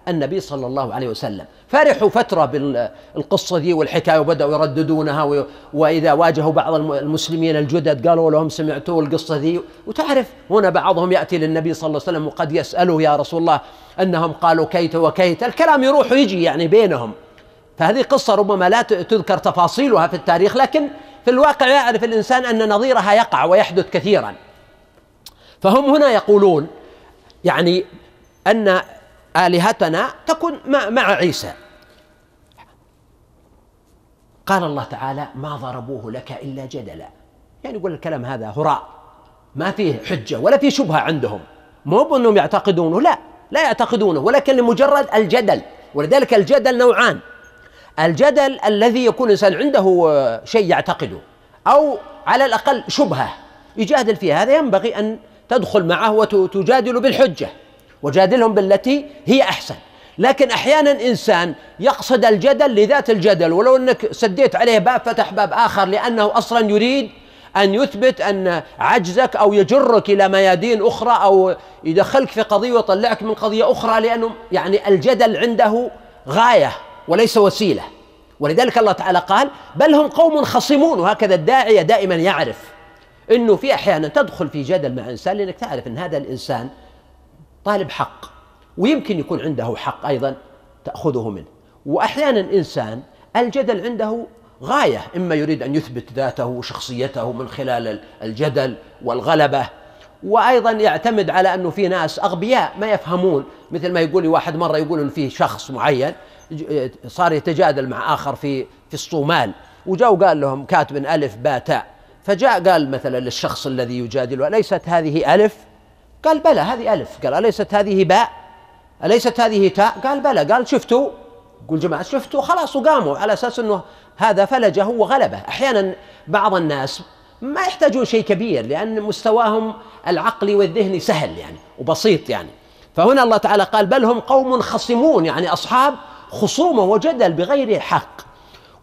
النبي صلى الله عليه وسلم. فرحوا فترة بالقصة دي والحكاية وبدأوا يرددونها وإذا واجهوا بعض المسلمين الجدد قالوا لهم سمعتوا القصة دي وتعرف هنا بعضهم يأتي للنبي صلى الله عليه وسلم وقد يسأله يا رسول الله أنهم قالوا كيت وكيت. الكلام يروح ويجي يعني بينهم. فهذه قصة ربما لا تذكر تفاصيلها في التاريخ لكن في الواقع يعرف الإنسان أن نظيرها يقع ويحدث كثيرا. فهم هنا يقولون يعني أن آلهتنا تكون مع عيسى. قال الله تعالى ما ضربوه لك إلا جدلا. يعني يقول الكلام هذا هراء. ما فيه حجة ولا فيه شبهة عندهم. مو بأنهم يعتقدونه لا لا يعتقدونه ولكن لمجرد الجدل. ولذلك الجدل نوعان. الجدل الذي يكون الإنسان عنده شيء يعتقده أو على الأقل شبهة. يجادل فيها. هذا ينبغي أن تدخل معه وتجادل بالحجة وجادلهم بالتي هي أحسن. لكن أحيانا إنسان يقصد الجدل لذات الجدل ولو أنك سديت عليه باب فتح باب آخر لأنه أصلا يريد أن يثبت أن عجزك أو يجرك إلى ميادين أخرى أو يدخلك في قضية ويطلعك من قضية أخرى لأنه يعني الجدل عنده غاية. وليس وسيلة. ولذلك الله تعالى قال بل هم قوم خصمون. وهكذا الداعيه دائما يعرف إنه في أحيانا تدخل في جدل مع إنسان لأنك تعرف إن هذا الإنسان طالب حق ويمكن يكون عنده حق أيضا تأخذه منه. وأحيانا انسان الجدل عنده غاية إما يريد أن يثبت ذاته وشخصيته من خلال الجدل والغلبة. وأيضا يعتمد على أنه في ناس أغبياء ما يفهمون مثل ما يقول لي واحد مرة يقول إنه في شخص معين صار يتجادل مع آخر في في الصومال. وجاء وقال لهم كاتب ألف باء تاء فجاء قال مثلا للشخص الذي يجادله أليست هذه ألف؟ قال بلى هذه ألف. قال أليست هذه باء أليست هذه تاء قال بلى. قال شفتوا؟ قول جماعة شفتوا؟ خلاص وقاموا على أساس أنه هذا فلجه وغلبه. أحيانا بعض الناس ما يحتاجون شيء كبير لأن مستواهم العقلي والذهني سهل يعني وبسيط يعني. فهنا الله تعالى قال بل هم قوم خصمون. يعني أصحاب خصومة وجدل بغير حق.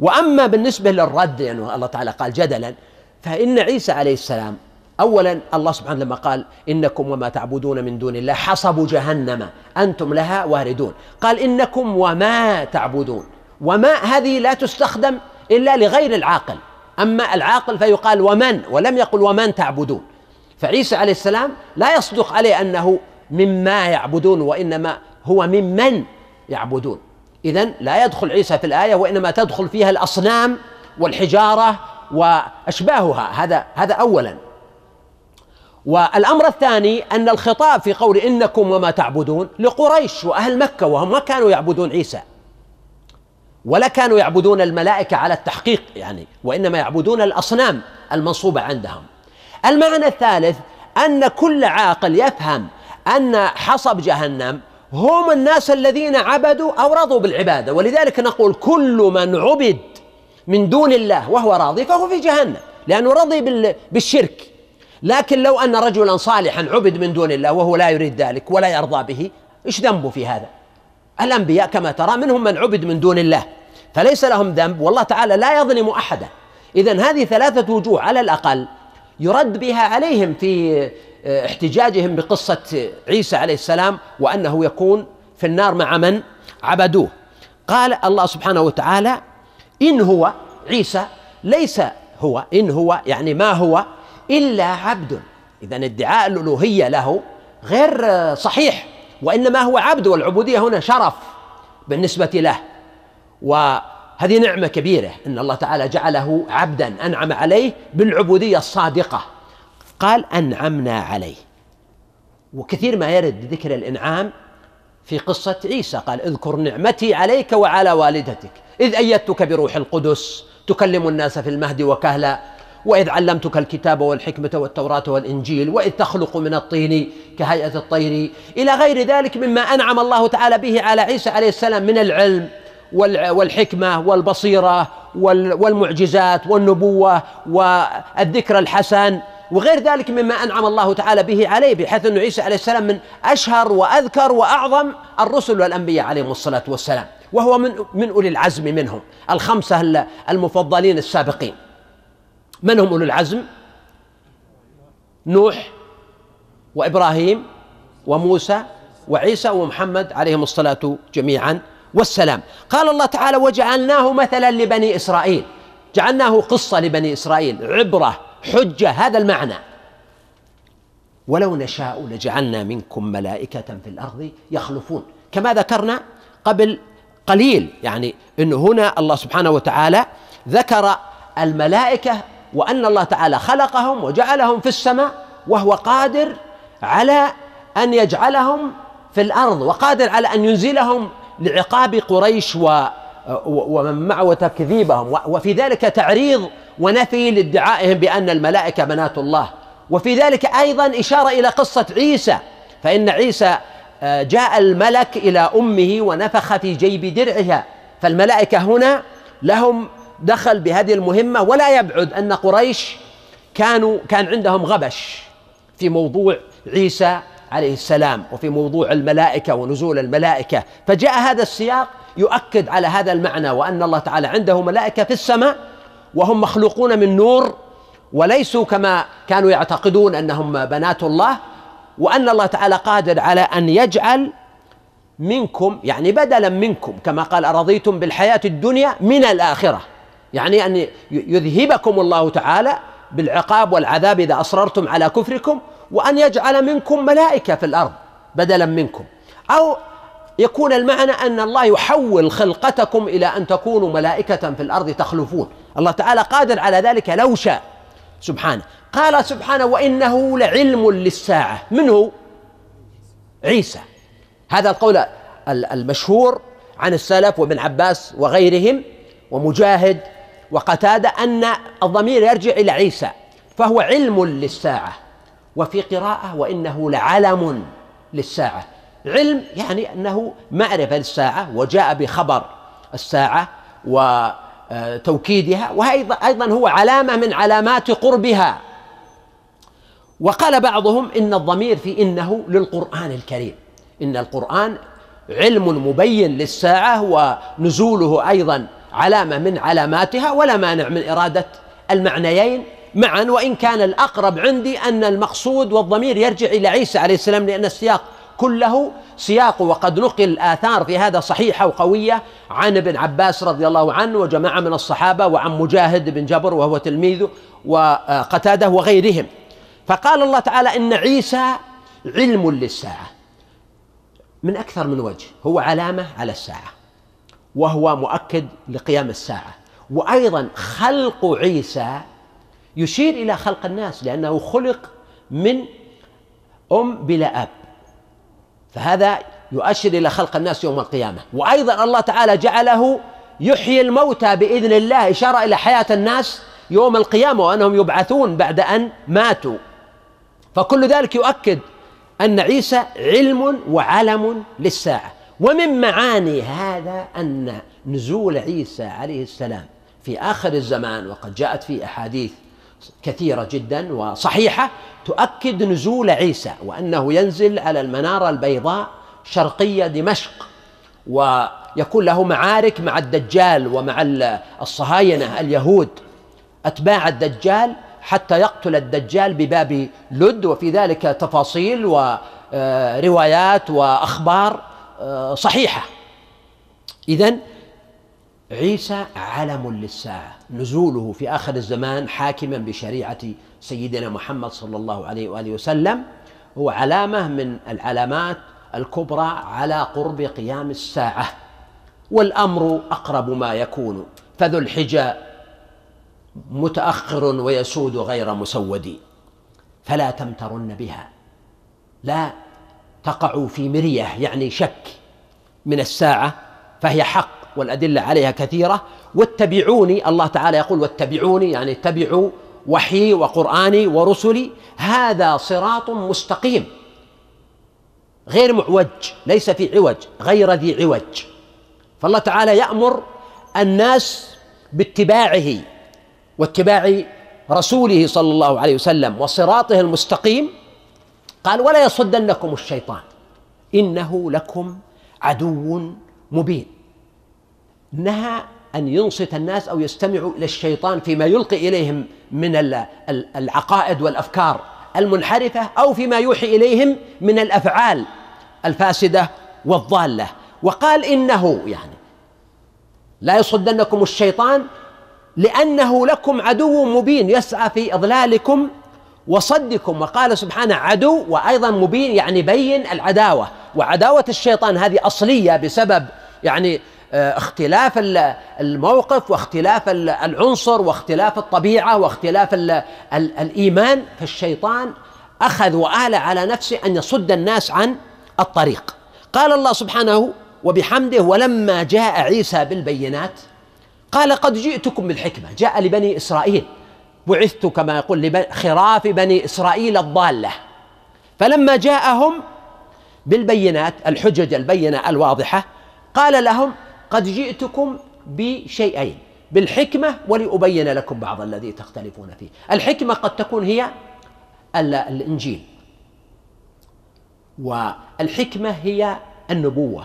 وأما بالنسبة للرد يعني الله تعالى قال جدلا فإن عيسى عليه السلام اولا الله سبحانه لما قال إنكم وما تعبدون من دون الله حصب جهنم أنتم لها واردون. قال إنكم وما تعبدون وما هذه لا تستخدم إلا لغير العاقل. أما العاقل فيقال ومن ولم يقل ومن تعبدون. فعيسى عليه السلام لا يصدق عليه أنه مما يعبدون وإنما هو ممن يعبدون. اذا لا يدخل عيسى في الآية وإنما تدخل فيها الأصنام والحجارة وأشباهها. هذا هذا اولا. والأمر الثاني أن الخطاب في قول إنكم وما تعبدون لقريش وأهل مكة وهم ما كانوا يعبدون عيسى. ولا كانوا يعبدون الملائكة على التحقيق يعني وإنما يعبدون الأصنام المنصوبة عندهم. المعنى الثالث أن كل عاقل يفهم أن حصب جهنم هم الناس الذين عبدوا أو رضوا بالعبادة. ولذلك نقول كل من عبد من دون الله وهو راضي فهو في جهنم لأنه رضي بالشرك. لكن لو أن رجلا صالحا عبد من دون الله وهو لا يريد ذلك ولا يرضى به إيش ذنبه في هذا؟ الأنبياء كما ترى منهم من عبد من دون الله فليس لهم ذنب. والله تعالى لا يظلم أحدا. إذا هذه ثلاثة وجوه على الأقل يرد بها عليهم في احتجاجهم بقصة عيسى عليه السلام وأنه يكون في النار مع من؟ عبدوه. قال الله سبحانه وتعالى إن هو عيسى ليس هو إن هو يعني ما هو إلا عبد. إذا ادعاء الألوهية له غير صحيح وإنما هو عبد والعبودية هنا شرف بالنسبة له. وهذه نعمة كبيرة إن الله تعالى جعله عبدا أنعم عليه بالعبودية الصادقة. قال أنعمنا عليه. وكثير ما يرد ذكر الإنعام في قصة عيسى قال اذكر نعمتي عليك وعلى والدتك. إذ أيدتك بروح القدس تكلم الناس في المهد وكهلا. وإذ علمتك الكتاب والحكمة والتوراة والإنجيل وإذ تخلق من الطين كهيئة الطير. إلى غير ذلك مما أنعم الله تعالى به على عيسى عليه السلام من العلم والحكمة والبصيرة والمعجزات والنبوة والذكر الحسن. وغير ذلك مما أنعم الله تعالى به عليه بحيث أن عيسى عليه السلام من أشهر وأذكر وأعظم الرسل والأنبياء عليهم الصلاة والسلام. وهو من من أولي العزم منهم الخمسة المفضلين السابقين. من هم أولو العزم؟ نوح وإبراهيم وموسى وعيسى ومحمد عليهم الصلاة جميعا والسلام. قال الله تعالى وجعلناه مثلا لبني إسرائيل. جعلناه قصة لبني إسرائيل. عبرة حجة هذا المعنى. ولو نشاء لجعلنا منكم ملائكة في الأرض يخلفون. كما ذكرنا قبل قليل يعني أن هنا الله سبحانه وتعالى ذكر الملائكة وأن الله تعالى خلقهم وجعلهم في السماء وهو قادر على أن يجعلهم في الأرض وقادر على أن ينزلهم لعقاب قريش و ومن معه وتكذيبهم وفي ذلك تعريض ونفي لادعائهم بأن الملائكة بنات الله. وفي ذلك أيضا إشارة إلى قصة عيسى فإن عيسى آه، جاء الملك إلى أمه ونفخ في جيب درعها. فالملائكة هنا لهم دخل بهذه المهمة ولا يبعد أن قريش كانوا كان عندهم غبش في موضوع عيسى عليه السلام وفي موضوع الملائكة ونزول الملائكة. فجاء هذا السياق يؤكد على هذا المعنى وأن الله تعالى عنده ملائكة في السماء وهم مخلوقون من نور وليسوا كما كانوا يعتقدون أنهم بنات الله وأن الله تعالى قادر على أن يجعل منكم يعني بدلا منكم كما قال أرضيتم بالحياة الدنيا من الآخرة. يعني أن يذهبكم الله تعالى بالعقاب والعذاب إذا أصررتم على كفركم وأن يجعل منكم ملائكة في الأرض بدلا منكم. أو يكون المعنى أن الله يحول خلقتكم إلى أن تكونوا ملائكة في الأرض تخلفون. الله تعالى قادر على ذلك لو شاء. سبحانه. قال سبحانه وإنه لعلم للساعة. منه عيسى. هذا القول المشهور عن السلف وابن عباس وغيرهم ومجاهد وقتادة أن الضمير يرجع إلى عيسى فهو علم للساعة. وفي قراءة وإنه لعلم للساعة. علم يعني أنه معرفة للساعة وجاء بخبر الساعة وتوكيدها وأيضا أيضا هو علامة من علامات قربها. وقال بعضهم إن الضمير في إنه للقرآن الكريم. إن القرآن علم مبين للساعة ونزوله أيضا علامة من علاماتها ولا مانع من إرادة المعنيين. معا وإن كان الأقرب عندي أن المقصود والضمير يرجع إلى عيسى عليه السلام لأن السياق كله سياق وقد نقل آثار في هذا صحيحة وقوية عن ابن عباس رضي الله عنه وجماعة من الصحابة وعن مجاهد بن جبر وهو تلميذه وقتاده وغيرهم. فقال الله تعالى إن عيسى علم للساعة. من أكثر من وجه هو علامة على الساعة وهو مؤكد لقيام الساعة. وأيضا خلق عيسى يشير إلى خلق الناس لأنه خلق من أم بلا أب. فهذا يؤشر إلى خلق الناس يوم القيامة. وأيضا الله تعالى جعله يحيي الموتى بإذن الله إشارة إلى حياة الناس يوم القيامة وأنهم يبعثون بعد أن ماتوا. فكل ذلك يؤكد أن عيسى علم وعلم للساعة. ومن معاني هذا أن نزول عيسى عليه السلام في آخر الزمان وقد جاءت في أحاديث كثيرة جدا وصحيحة تؤكد نزول عيسى وأنه ينزل على المنارة البيضاء شرقية دمشق ويكون له معارك مع الدجال ومع الصهاينة اليهود. أتباع الدجال حتى يقتل الدجال بباب لد وفي ذلك تفاصيل وروايات وأخبار صحيحة. إذن عيسى علم للساعة. نزوله في آخر الزمان حاكما بشريعة سيدنا محمد صلى الله عليه وآله وسلم. هو علامة من العلامات الكبرى على قرب قيام الساعة. والأمر أقرب ما يكون. فذو الحجى متأخر ويسود غير مسود. فلا تمترن بها. لا تقع في مرية يعني شك من الساعة فهي حق. والأدلة عليها كثيرة. واتبعوني الله تعالى يقول واتبعوني يعني اتبعوا وحي وقرآني ورسلي. هذا صراط مستقيم غير معوج ليس في عوج غير ذي عوج. فالله تعالى يأمر الناس باتباعه واتباع رسوله صلى الله عليه وسلم وصراطه المستقيم. قال ولا يصدنكم الشيطان إنه لكم عدو مبين. نهى أن ينصت الناس أو يستمعوا إلى الشيطان فيما يلقي إليهم من العقائد والأفكار المنحرفة أو فيما يوحي إليهم من الأفعال الفاسدة والضالة. وقال إنه يعني لا يصدنكم الشيطان لأنه لكم عدو مبين يسعى في إضلالكم وصدكم. وقال سبحانه عدو وأيضا مبين يعني بين العداوة. وعداوة الشيطان هذه أصلية بسبب يعني اختلاف الموقف واختلاف العنصر واختلاف الطبيعة واختلاف الإيمان فالشيطان أخذ وآل على نفسه أن يصد الناس عن الطريق. قال الله سبحانه وبحمده ولما جاء عيسى بالبينات قال قد جئتكم بالحكمة جاء لبني إسرائيل بعثت كما يقول خراف بني إسرائيل الضالة. فلما جاءهم بالبينات الحجج البينة الواضحة قال لهم قد جئتكم بشيئين بالحكمة ولأبين لكم بعض الذي تختلفون فيه. الحكمة قد تكون هي الإنجيل. والحكمة هي النبوة.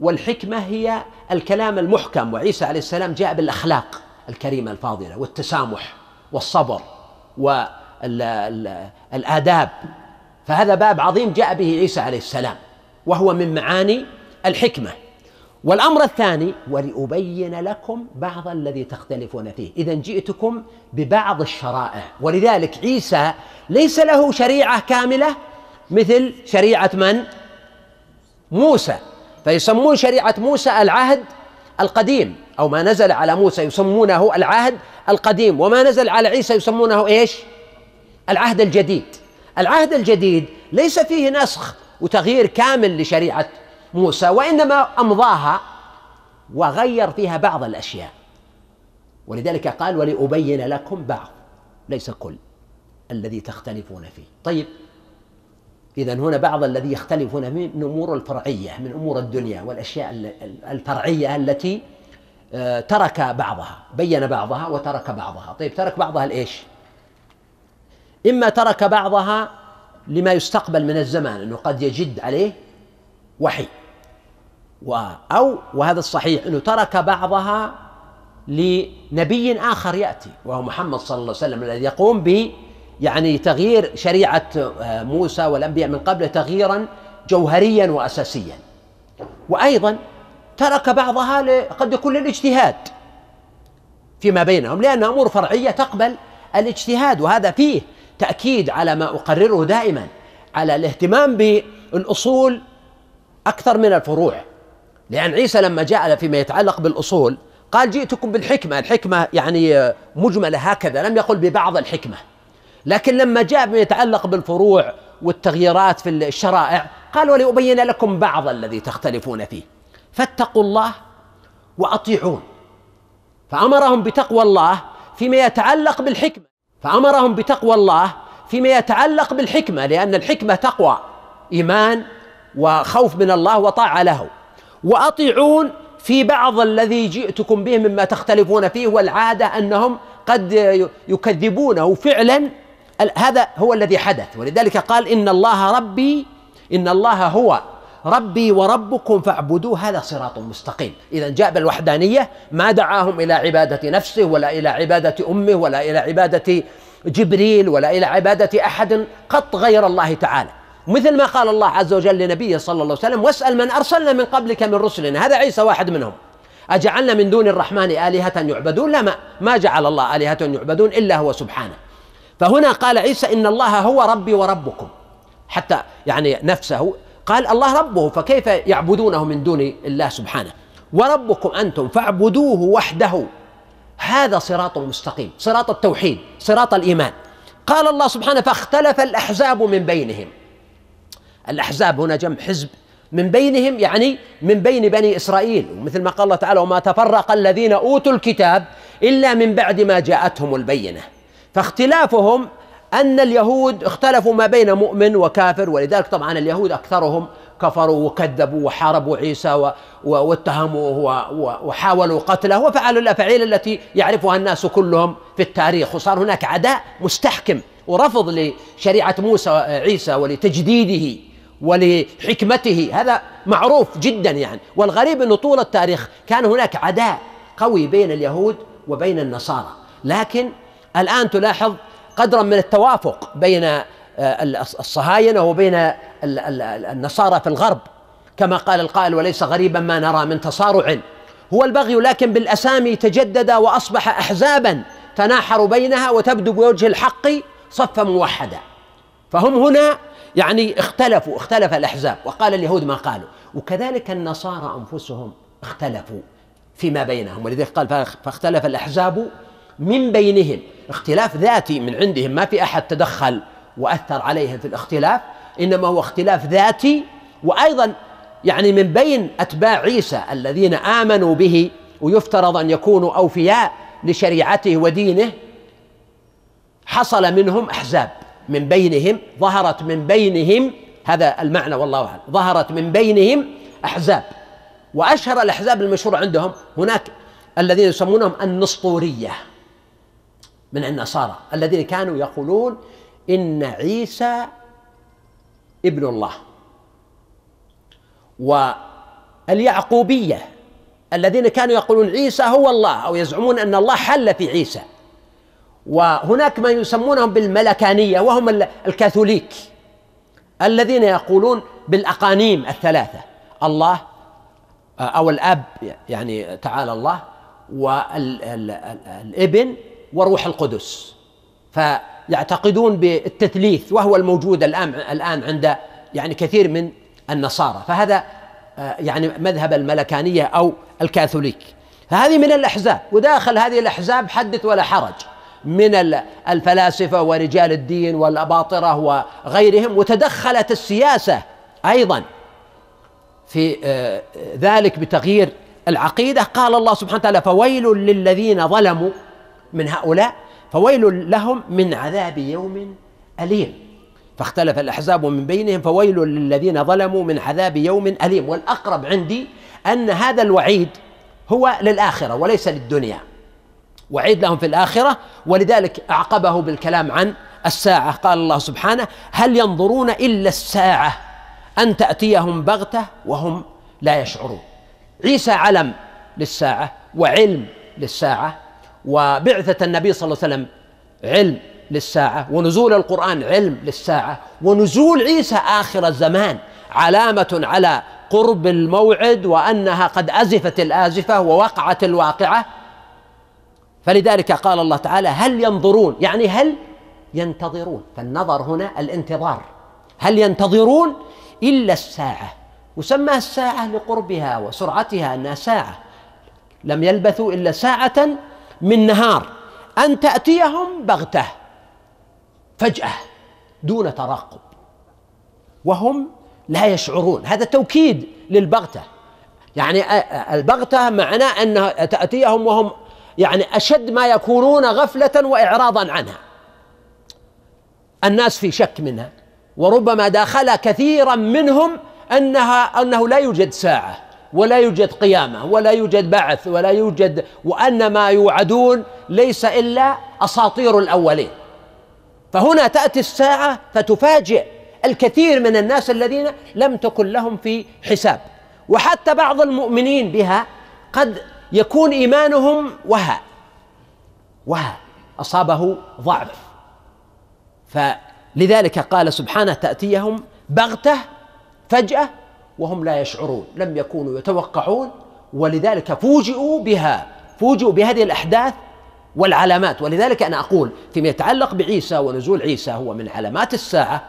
والحكمة هي الكلام المحكم. وعيسى عليه السلام جاء بالأخلاق الكريمة الفاضلة والتسامح والصبر والآداب فهذا باب عظيم جاء به عيسى عليه السلام وهو من معاني الحكمة. والأمر الثاني ولأبين لكم بعض الذي تختلفون فيه. إذا جئتكم ببعض الشرائع. ولذلك عيسى ليس له شريعة كاملة مثل شريعة من؟ موسى. فيسمون شريعة موسى العهد القديم. أو ما نزل على موسى يسمونه العهد القديم. وما نزل على عيسى يسمونه إيش؟ العهد الجديد. العهد الجديد ليس فيه نسخ وتغيير كامل لشريعة موسى وإنما أمضاها وغير فيها بعض الأشياء. ولذلك قال ولأبين لكم بعض ليس كل الذي تختلفون فيه. طيب إذا هنا بعض الذي يختلفون من الأمور الفرعية من أمور الدنيا والأشياء الفرعية التي آه، ترك بعضها بين بعضها وترك بعضها. طيب ترك بعضها لإيش؟ إما ترك بعضها لما يستقبل من الزمان أنه قد يجد عليه وحي. و أو وهذا الصحيح أنه ترك بعضها لنبي آخر يأتي وهو محمد صلى الله عليه وسلم الذي يقوم ب يعني تغيير شريعة آه، موسى والأنبياء من قبل تغييرا جوهريا وأساسيا. وأيضا ترك بعضها قد يكون للاجتهاد فيما بينهم لأن أمور فرعية تقبل الاجتهاد وهذا فيه تأكيد على ما أقرره دائما على الاهتمام بالأصول أكثر من الفروع. لأن عيسى لما جاء فيما يتعلق بالأصول قال جئتكم بالحكمة الحكمة يعني مجملة هكذا لم يقل ببعض الحكمة. لكن لما جاء بما يتعلق بالفروع والتغييرات في الشرائع قال ولأبين لكم بعض الذي تختلفون فيه. فاتقوا الله وأطيعون. فأمرهم بتقوى الله فيما يتعلق بالحكمة. فأمرهم بتقوى الله فيما يتعلق بالحكمة لأن الحكمة تقوى إيمان وخوف من الله وطاعة له. وأطيعون في بعض الذي جئتكم به مما تختلفون فيه والعادة أنهم قد يكذبونه فعلا. هذا هو الذي حدث. ولذلك قال إن الله ربي إن الله هو ربي وربكم فاعبدوه هذا صراط مستقيم. إذا جاء بالوحدانية ما دعاهم إلى عبادة نفسه ولا إلى عبادة أمه ولا إلى عبادة جبريل ولا إلى عبادة أحد قط غير الله تعالى. مثل ما قال الله عز وجل لنبيه صلى الله عليه وسلم واسأل من أرسلنا من قبلك من رسلنا. هذا عيسى واحد منهم. أجعلنا من دون الرحمن آلهة يعبدون؟ لا ما, ما جعل الله آلهة يعبدون إلا هو سبحانه. فهنا قال عيسى إن الله هو ربي وربكم. حتى يعني نفسه قال الله ربه فكيف يعبدونه من دون الله سبحانه؟ وربكم أنتم فاعبدوه وحده. هذا صراط مستقيم صراط التوحيد صراط الإيمان. قال الله سبحانه فاختلف الأحزاب من بينهم. الأحزاب هنا جمع حزب من بينهم يعني من بين بني إسرائيل. ومثل ما قال الله تعالى وما تفرق الذين أوتوا الكتاب إلا من بعد ما جاءتهم البينة. فاختلافهم أن اليهود اختلفوا ما بين مؤمن وكافر ولذلك طبعا اليهود أكثرهم كفروا وكذبوا وحاربوا عيسى واتهموه وحاولوا قتله وفعلوا الافاعيل التي يعرفها الناس كلهم في التاريخ. وصار هناك عداء مستحكم ورفض لشريعة موسى عيسى ولتجديده. ولحكمته. هذا معروف جدا يعني. والغريب إنه طول التاريخ كان هناك عداء قوي بين اليهود وبين النصارى. لكن الآن تلاحظ قدرا من التوافق بين الصهاينة وبين النصارى في الغرب. كما قال القائل وليس غريبا ما نرى من تصارع. هو البغي لكن بالأسامي تجدد وأصبح احزابا تناحر بينها وتبدو بوجه الحق صفا موحدا. فهم هنا يعني اختلفوا اختلف الأحزاب وقال اليهود ما قالوا. وكذلك النصارى أنفسهم اختلفوا فيما بينهم ولذلك قال فاختلف الأحزاب من بينهم. اختلاف ذاتي من عندهم ما في أحد تدخل وأثر عليهم في الاختلاف إنما هو اختلاف ذاتي وأيضا يعني من بين أتباع عيسى الذين آمنوا به ويفترض أن يكونوا أوفياء لشريعته ودينه حصل منهم أحزاب. من بينهم ظهرت من بينهم هذا المعنى والله أعلم ظهرت من بينهم أحزاب. وأشهر الأحزاب المشهورة عندهم هناك الذين يسمونهم النسطورية من النصارى الذين كانوا يقولون إن عيسى ابن الله. واليعقوبية الذين كانوا يقولون عيسى هو الله أو يزعمون أن الله حل في عيسى. وهناك ما يسمونهم بالملكانية وهم الكاثوليك الذين يقولون بالأقانيم الثلاثة الله أو الأب يعني تعالى الله والابن وروح القدس. فيعتقدون بالتثليث وهو الموجود الآن الآن عند يعني كثير من النصارى. فهذا آه، يعني مذهب الملكانية أو الكاثوليك. فهذه من الأحزاب وداخل هذه الأحزاب حدث ولا حرج. من الفلاسفة ورجال الدين والأباطرة وغيرهم وتدخلت السياسة أيضا في آه، ذلك بتغيير العقيدة. قال الله سبحانه وتعالى فويل للذين ظلموا من هؤلاء فويل لهم من عذاب يوم أليم. فاختلف الأحزاب من بينهم فويل للذين ظلموا من عذاب يوم أليم. والأقرب عندي أن هذا الوعيد هو للآخرة وليس للدنيا. وعيد لهم في الآخرة ولذلك أعقبه بالكلام عن الساعة. قال الله سبحانه هل ينظرون إلا الساعة أن تأتيهم بغتة وهم لا يشعرون. عيسى علم للساعة وعلم للساعة وبعثة النبي صلى الله عليه وسلم علم للساعة ونزول القرآن علم للساعة ونزول عيسى آخر الزمان علامة على قرب الموعد وأنها قد أزفت الآزفة ووقعت الواقعة. فلذلك قال الله تعالى هل ينظرون يعني هل ينتظرون؟ فالنظر هنا الانتظار. هل ينتظرون؟ إلا الساعة. وسمى الساعة لقربها وسرعتها أنها ساعة. لم يلبثوا إلا ساعة من نهار. أن تأتيهم بغتة. فجأة. دون ترقب وهم لا يشعرون. هذا توكيد للبغتة. يعني البغتة معناه أنها تأتيهم وهم يعني أشد ما يكونون غفلة وإعراضا عنها. الناس في شك منها وربما داخل كثيرا منهم أنها أنه لا يوجد ساعة ولا يوجد قيامة ولا يوجد بعث ولا يوجد وأن ما يوعدون ليس إلا أساطير الأولين. فهنا تأتي الساعة فتفاجئ الكثير من الناس الذين لم تكن لهم في حساب. وحتى بعض المؤمنين بها قد يكون إيمانهم وهى وهى أصابه ضعف. فلذلك قال سبحانه تأتيهم بغتة فجأة وهم لا يشعرون لم يكونوا يتوقعون ولذلك فوجئوا بها. فوجئوا بهذه الأحداث والعلامات. ولذلك أنا أقول فيما يتعلق بعيسى ونزول عيسى هو من علامات الساعة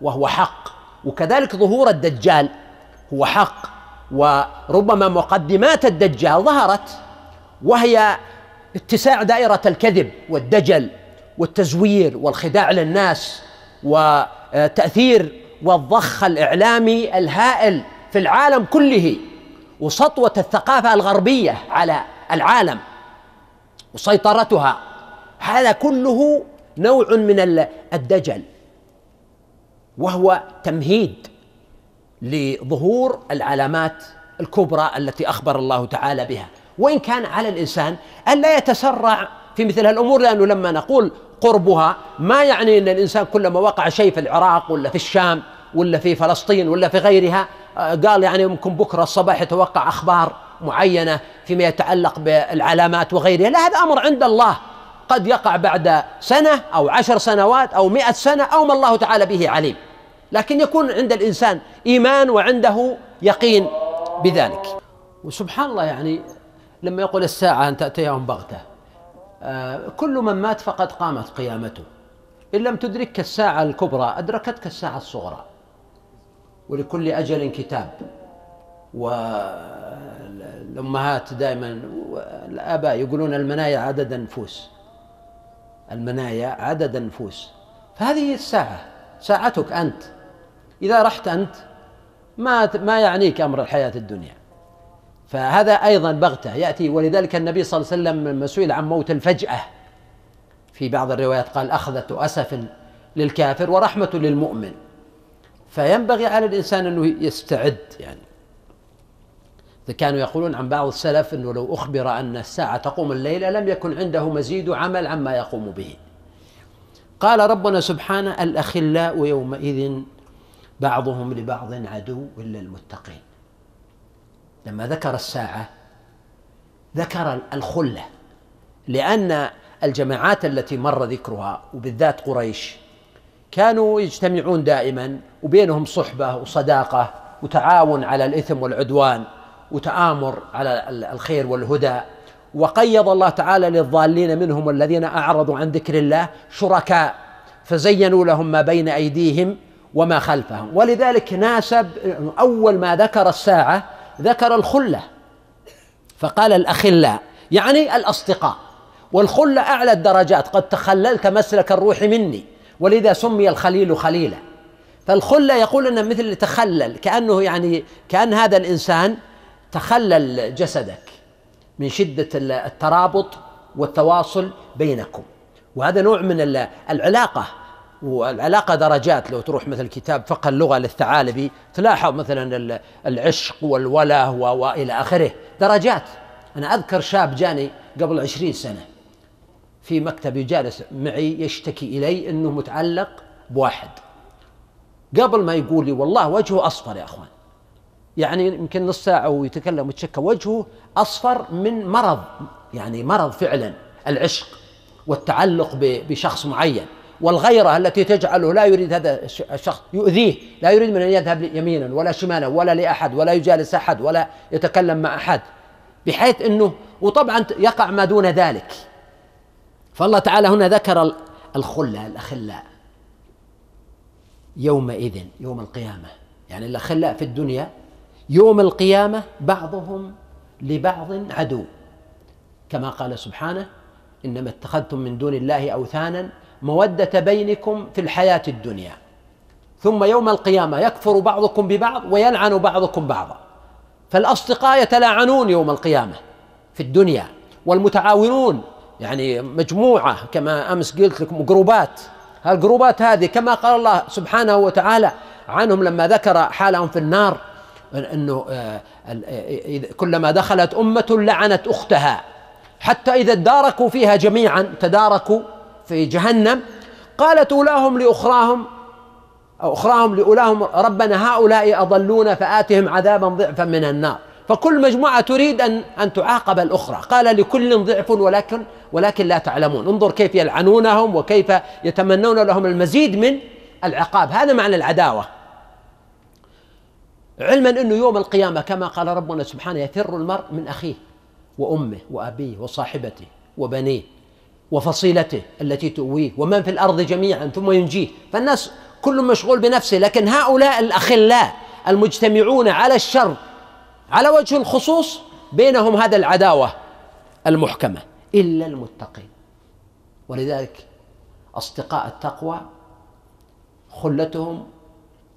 وهو حق. وكذلك ظهور الدجال هو حق. وربما مقدمات الدجال ظهرت وهي اتساع دائرة الكذب والدجل والتزوير والخداع للناس وتأثير والضخ الإعلامي الهائل في العالم كله وسطوة الثقافة الغربية على العالم وسيطرتها. هذا كله نوع من الدجل وهو تمهيد لظهور العلامات الكبرى التي أخبر الله تعالى بها. وإن كان على الإنسان أن لا يتسرع في مثل هالأمور لأنه لما نقول قربها ما يعني أن الإنسان كلما وقع شيء في العراق ولا في الشام ولا في فلسطين ولا في غيرها آه، قال يعني يمكن بكرة الصباح يتوقع أخبار معينة فيما يتعلق بالعلامات وغيرها. لا هذا أمر عند الله. قد يقع بعد سنة أو عشر سنوات أو مئة سنة أو ما الله تعالى به عليم. لكن يكون عند الإنسان إيمان وعنده يقين بذلك. وسبحان الله يعني لما يقول الساعة أن تاتيهم بغتة آه، كل من مات فقد قامت قيامته. إن لم تدركك الساعة الكبرى أدركتك الساعة الصغرى. ولكل أجل كتاب. والامهات دائما الآباء يقولون المنايا عدد النفوس. المنايا عدد النفوس. فهذه الساعة ساعتك أنت. إذا رحت أنت ما ما يعنيك أمر الحياة الدنيا. فهذا أيضا بغتة. يأتي ولذلك النبي صلى الله عليه وسلم سئل عن موت الفجأة. في بعض الروايات قال أخذة أسف للكافر ورحمة للمؤمن. فينبغي على الإنسان أنه يستعد يعني. كانوا يقولون عن بعض السلف أنه لو أخبر أن الساعة تقوم الليلة لم يكن عنده مزيد عمل عما يقوم به. قال ربنا سبحانه الأخلاء يومئذ بعضهم لبعض عدو إلا المتقين. لما ذكر الساعة ذكر الخلة لأن الجماعات التي مر ذكرها وبالذات قريش كانوا يجتمعون دائما وبينهم صحبة وصداقة وتعاون على الإثم والعدوان وتآمر على الخير والهدى. وقيض الله تعالى للضالين منهم والذين أعرضوا عن ذكر الله شركاء فزينوا لهم ما بين أيديهم وما خلفهم ولذلك ناسب أول ما ذكر الساعة ذكر الخلة. فقال الأخلاء يعني الأصدقاء. والخلة أعلى الدرجات قد تخللت مسلك الروح مني ولذا سمي الخليل خليلا. فالخلة يقول أنه مثل تخلل كأنه يعني كأن هذا الإنسان تخلل جسدك من شدة الترابط والتواصل بينكم. وهذا نوع من العلاقة. والعلاقة درجات. لو تروح مثل كتاب فقه اللغة للثعالبي تلاحظ مثلا العشق والوله وإلى آخره. درجات. أنا أذكر شاب جاني قبل عشرين سنة في مكتبي جالس معي يشتكي إلي إنه متعلق بواحد. قبل ما يقول لي والله وجهه أصفر يا أخوان. يعني يمكن نص ساعة ويتكلم ويتشكى. وجهه أصفر من مرض يعني مرض فعلا. العشق والتعلق بشخص معين. والغيرة التي تجعله لا يريد هذا الشخص يؤذيه لا يريد من أن يذهب يمينا ولا شمالا ولا لأحد ولا يجالس أحد ولا يتكلم مع أحد بحيث أنه وطبعا يقع ما دون ذلك. فالله تعالى هنا ذكر الخلة الأخلاء. يومئذ يوم القيامة. يعني الأخلاء في الدنيا يوم القيامة بعضهم لبعض عدو. كما قال سبحانه إنما اتخذتم من دون الله أوثانا مودة بينكم في الحياة الدنيا. ثم يوم القيامة يكفر بعضكم ببعض ويلعن بعضكم بعضا. فالأصدقاء يتلاعنون يوم القيامة في الدنيا والمتعاونون يعني مجموعة كما أمس قلت لكم جروبات. الجروبات هذه كما قال الله سبحانه وتعالى عنهم لما ذكر حالهم في النار إنه آه، آه، كلما دخلت أمة لعنت أختها. حتى إذا اداركوا فيها جميعا تداركوا في جهنم قالت أولاهم لأخراهم أو أخراهم لأولاهم ربنا هؤلاء أضلونا فآتهم عذابا ضعفا من النار. فكل مجموعة تريد أن أن تعاقب الأخرى. قال لكل ضعف ولكن ولكن لا تعلمون. انظر كيف يلعنونهم وكيف يتمنون لهم المزيد من العقاب. هذا معنى العداوة. علما أنه يوم القيامة كما قال ربنا سبحانه يفر المرء من أخيه وأمه وأبيه وصاحبته وبنيه. وفصيلته التي تؤويه. ومن في الأرض جميعا ثم ينجيه. فالناس كل مشغول بنفسه لكن هؤلاء الأخلاء المجتمعون على الشر على وجه الخصوص بينهم هذا العداوة المحكمة إلا المتقين. ولذلك أصدقاء التقوى خلتهم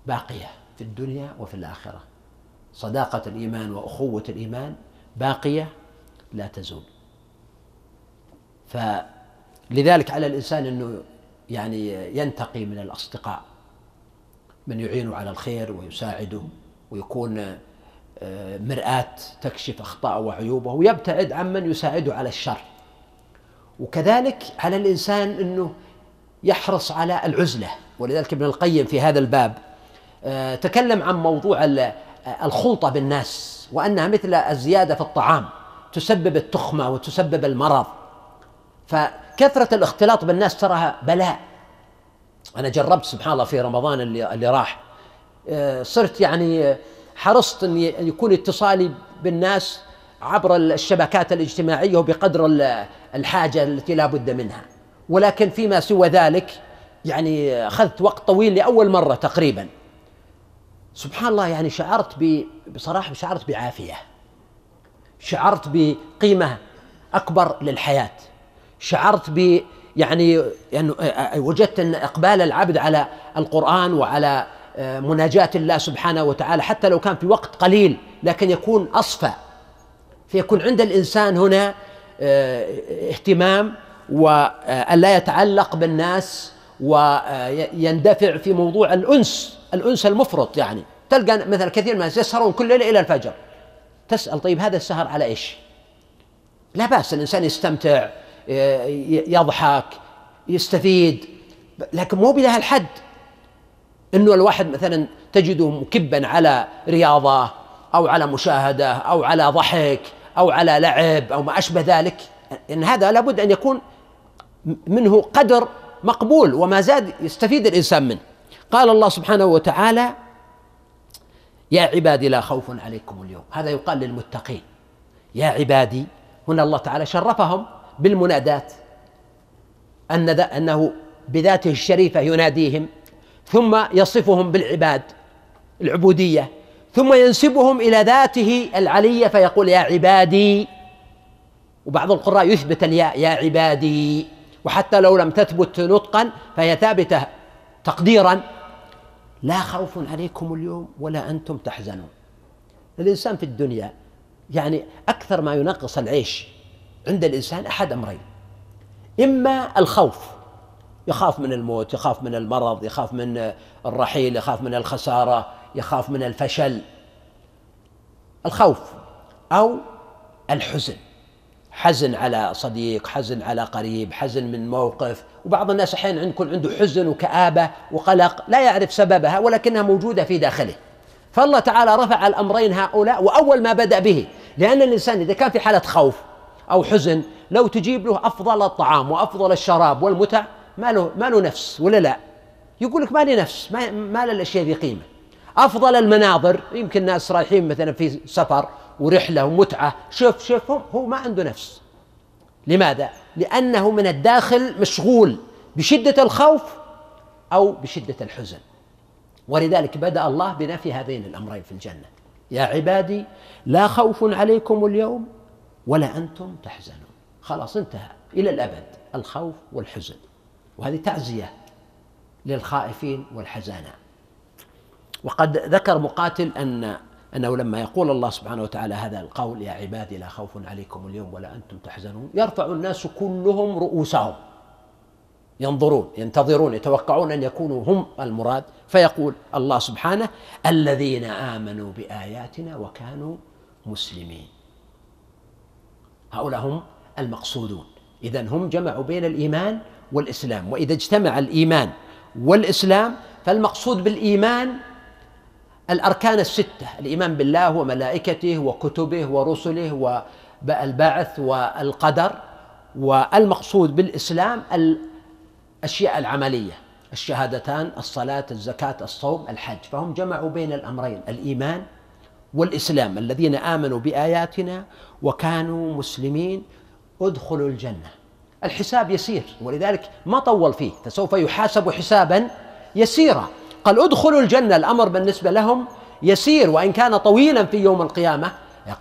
باقية في الدنيا وفي الآخرة. صداقة الإيمان وأخوة الإيمان باقية لا تزول. فلذلك على الإنسان أنه يعني ينتقي من الأصدقاء من يعينه على الخير ويساعده ويكون آه، مرآة تكشف أخطاءه وعيوبه ويبتعد عمن يساعده على الشر. وكذلك على الإنسان أنه يحرص على العزلة. ولذلك ابن القيم في هذا الباب آه، تكلم عن موضوع الخلطة بالناس وأنها مثل الزيادة في الطعام تسبب التخمة وتسبب المرض. فكثرة الاختلاط بالناس تراها بلاء. أنا جربت سبحان الله في رمضان اللي, اللي راح. آه، صرت يعني حرصت أن يكون اتصالي بالناس عبر الشبكات الاجتماعية وبقدر الحاجة التي لا بد منها. ولكن فيما سوى ذلك يعني أخذت وقت طويل لأول مرة تقريبا. سبحان الله يعني شعرت بصراحة شعرت بعافية. شعرت بقيمة أكبر للحياة. شعرت ب يعني يعني وجدت أن إقبال العبد على القرآن وعلى آه، مناجاة الله سبحانه وتعالى حتى لو كان في وقت قليل لكن يكون أصفى. فيكون عند الإنسان هنا اهتمام وأن لا يتعلق بالناس ويندفع في موضوع الأنس الأنس المفرط يعني. تلقى مثلا كثير من الناس يسهرون كل ليلة إلى الفجر. تسأل طيب هذا السهر على إيش؟ لا بأس الإنسان يستمتع. يضحك يستفيد لكن مو بهذا الحد إنه الواحد مثلا تجده مكبا على رياضة أو على مشاهدة أو على ضحك أو على لعب أو ما أشبه ذلك إن هذا لابد أن يكون منه قدر مقبول وما زاد يستفيد الإنسان منه. قال الله سبحانه وتعالى يا عبادي لا خوف عليكم اليوم. هذا يقال للمتقين. يا عبادي هنا الله تعالى شرفهم بالمنادات. أن أنه بذاته الشريفة يناديهم ثم يصفهم بالعباد العبودية ثم ينسبهم إلى ذاته العلية فيقول يا عبادي. وبعض القراء يثبت الياء يا عبادي. وحتى لو لم تثبت نطقا فهي ثابتة تقديرا لا خوف عليكم اليوم ولا أنتم تحزنون. الإنسان في الدنيا يعني أكثر ما ينقص العيش. عند الإنسان أحد أمرين. إما الخوف يخاف من الموت يخاف من المرض يخاف من الرحيل يخاف من الخسارة يخاف من الفشل. الخوف أو الحزن. حزن على صديق حزن على قريب حزن من موقف. وبعض الناس أحيانا يكون عنده حزن وكآبة وقلق لا يعرف سببها ولكنها موجودة في داخله. فالله تعالى رفع الأمرين هؤلاء وأول ما بدأ به لأن الإنسان إذا كان في حالة خوف أو حزن لو تجيب له أفضل الطعام وأفضل الشراب والمتع ما له ما له نفس ولا لا؟ يقول لك ما لي نفس ما, ما للأشياء ذي قيمة. أفضل المناظر يمكن ناس رايحين مثلا في سفر ورحلة ومتعة شوف شوف هو ما عنده نفس. لماذا؟ لأنه من الداخل مشغول بشدة الخوف أو بشدة الحزن. ولذلك بدأ الله بنفي هذين الأمرين في الجنة. يا عبادي لا خوف عليكم اليوم ولا أنتم تحزنون. خلاص انتهى. إلى الأبد. الخوف والحزن. وهذه تعزية للخائفين والحزانة. وقد ذكر مقاتل أن أنه لما يقول الله سبحانه وتعالى هذا القول يا عبادي لا خوف عليكم اليوم ولا أنتم تحزنون. يرفع الناس كلهم رؤوسهم. ينظرون ينتظرون يتوقعون أن يكونوا هم المراد. فيقول الله سبحانه الذين آمنوا بآياتنا وكانوا مسلمين. هؤلاء هم المقصودون. إذا هم جمعوا بين الإيمان والإسلام وإذا اجتمع الإيمان والإسلام فالمقصود بالإيمان الأركان الستة الإيمان بالله وملائكته وكتبه ورسله والبعث والقدر والمقصود بالإسلام الأشياء العملية الشهادتان الصلاة الزكاة الصوم الحج. فهم جمعوا بين الأمرين الإيمان والإسلام الذين آمنوا بآياتنا وكانوا مسلمين ادخلوا الجنة. الحساب يسير ولذلك ما طول فيه. فسوف يحاسب حسابا يسيرا. قال ادخلوا الجنة الأمر بالنسبة لهم يسير وإن كان طويلا في يوم القيامة.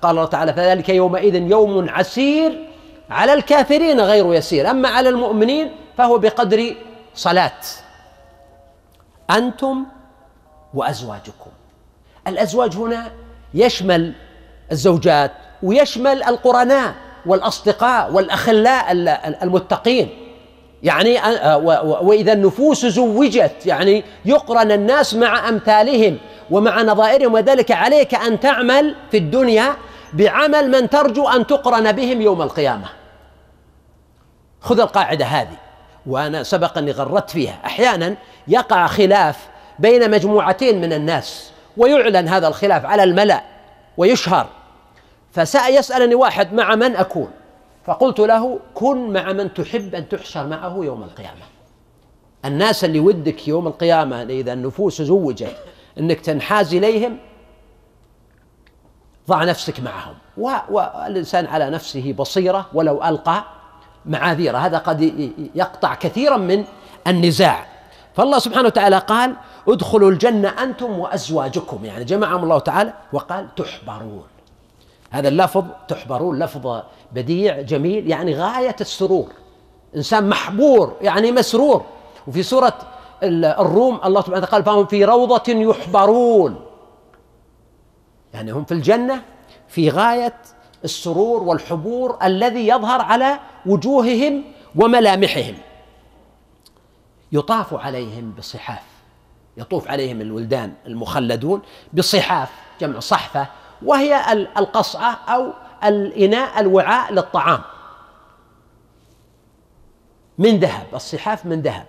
قال الله تعالى فذلك يومئذ يوم عسير على الكافرين غير يسير. أما على المؤمنين فهو بقدر صلاة. أنتم وأزواجكم. الأزواج هنا يشمل الزوجات ويشمل القرناء والأصدقاء والأخلاء المتقين. يعني وإذا النفوس زوجت يعني يقرن الناس مع أمثالهم ومع نظائرهم وذلك عليك أن تعمل في الدنيا بعمل من ترجو أن تقرن بهم يوم القيامة. خذ القاعدة هذه وأنا سبق أني غردت فيها. أحيانا يقع خلاف بين مجموعتين من الناس. ويعلن هذا الخلاف على الملأ ويشهر. فسيسألني واحد مع من أكون؟ فقلت له كن مع من تحب أن تحشر معه يوم القيامة. الناس اللي ودك يوم القيامة إذا النفوس زوجت أنك تنحاز إليهم ضع نفسك معهم. والإنسان على نفسه بصيرة ولو ألقى معاذيره. هذا قد يقطع كثيرا من النزاع. فالله سبحانه وتعالى قال ادخلوا الجنة أنتم وأزواجكم. يعني جمعهم الله تعالى وقال تحبرون. هذا اللفظ تحبرون لفظ بديع جميل يعني غاية السرور. إنسان محبور يعني مسرور. وفي سورة الروم الله سبحانه وتعالى قال فهم في روضة يحبرون. يعني هم في الجنة في غاية السرور والحبور الذي يظهر على وجوههم وملامحهم. يطاف عليهم بصحاف. يطوف عليهم الولدان المخلدون بصحاف جمع صحفة وهي القصعة أو الإناء الوعاء للطعام. من ذهب الصحاف من ذهب.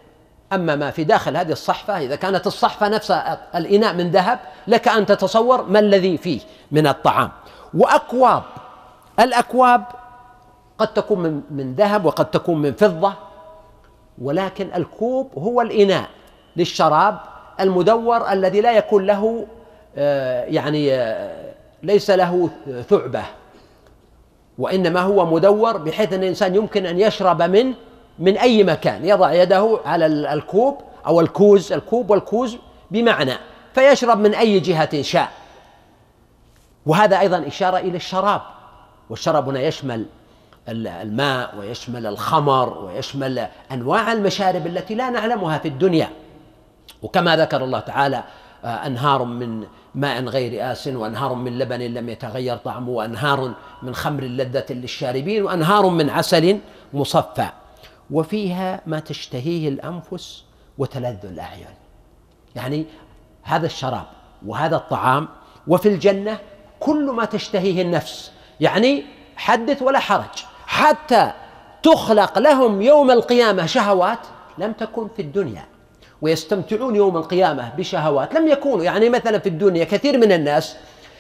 أما ما في داخل هذه الصحفة إذا كانت الصحفة نفسها الإناء من ذهب لك أن تتصور ما الذي فيه من الطعام. وأكواب الأكواب قد تكون من, ذهب وقد تكون من فضة. ولكن الكوب هو الإناء للشراب المدور الذي لا يكون له آه، يعني آه، ليس له ثعبة وإنما هو مدور بحيث أن الإنسان يمكن أن يشرب منه من أي مكان يضع يده على الكوب أو الكوز الكوب والكوز بمعنى فيشرب من أي جهة شاء. وهذا أيضا إشارة إلى الشراب والشراب هنا يشمل الماء ويشمل الخمر ويشمل أنواع المشارب التي لا نعلمها في الدنيا. وكما ذكر الله تعالى آه، أنهار من ماء غير آس وأنهار من لبن لم يتغير طعمه وأنهار من خمر لذة للشاربين وأنهار من عسل مصفى. وفيها ما تشتهيه الأنفس وتلذ الأعين. يعني هذا الشراب وهذا الطعام وفي الجنة كل ما تشتهيه النفس. يعني حدث ولا حرج. حتى تخلق لهم يوم القيامة شهوات لم تكن في الدنيا ويستمتعون يوم القيامة بشهوات لم يكونوا. يعني مثلا في الدنيا كثير من الناس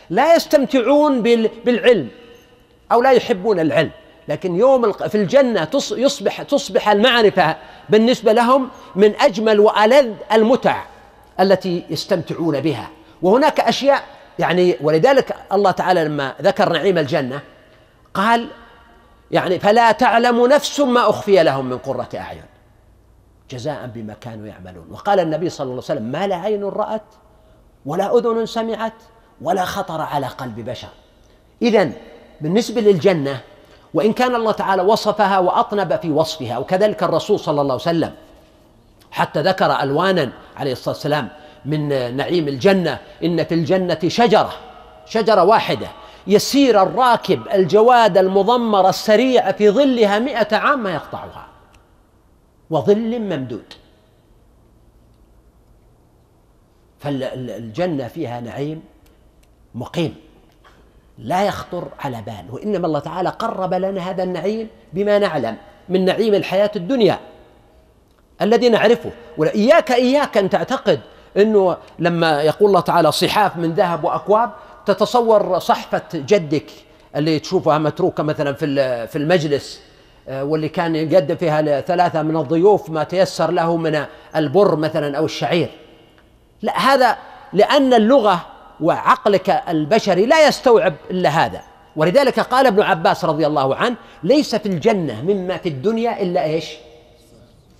لا يستمتعون بالعلم أو لا يحبون العلم لكن يوم في الجنة يصبح تصبح المعرفة بالنسبة لهم من أجمل وألذ المتع التي يستمتعون بها. وهناك أشياء يعني ولذلك الله تعالى لما ذكر نعيم الجنة قال يعني فلا تعلم نفس ما أخفي لهم من قرة أعين. جزاء بما كانوا يعملون. وقال النبي صلى الله عليه وسلم ما لا عين رأت ولا أذن سمعت ولا خطر على قلب بشر. إذا بالنسبة للجنة وإن كان الله تعالى وصفها وأطنب في وصفها وكذلك الرسول صلى الله عليه وسلم حتى ذكر ألوانا عليه الصلاة والسلام من نعيم الجنة إن في الجنة شجرة شجرة واحدة. يسير الراكب الجواد المضمر السريع في ظلها مئة عام ما يقطعها. وظل ممدود. فالجنة فيها نعيم مقيم. لا يخطر على بال وإنما الله تعالى قرب لنا هذا النعيم بما نعلم من نعيم الحياة الدنيا الذي نعرفه. وإياك إياك أن تعتقد أنه لما يقول الله تعالى صحاف من ذهب وأكواب تتصور صحفة جدك اللي تشوفها متروكة مثلا في المجلس آه، واللي كان يقدم فيها ثلاثة من الضيوف ما تيسر له من البر مثلا أو الشعير. لا هذا لأن اللغة وعقلك البشري لا يستوعب إلا هذا. ولذلك قال ابن عباس رضي الله عنه ليس في الجنة مما في الدنيا إلا إيش؟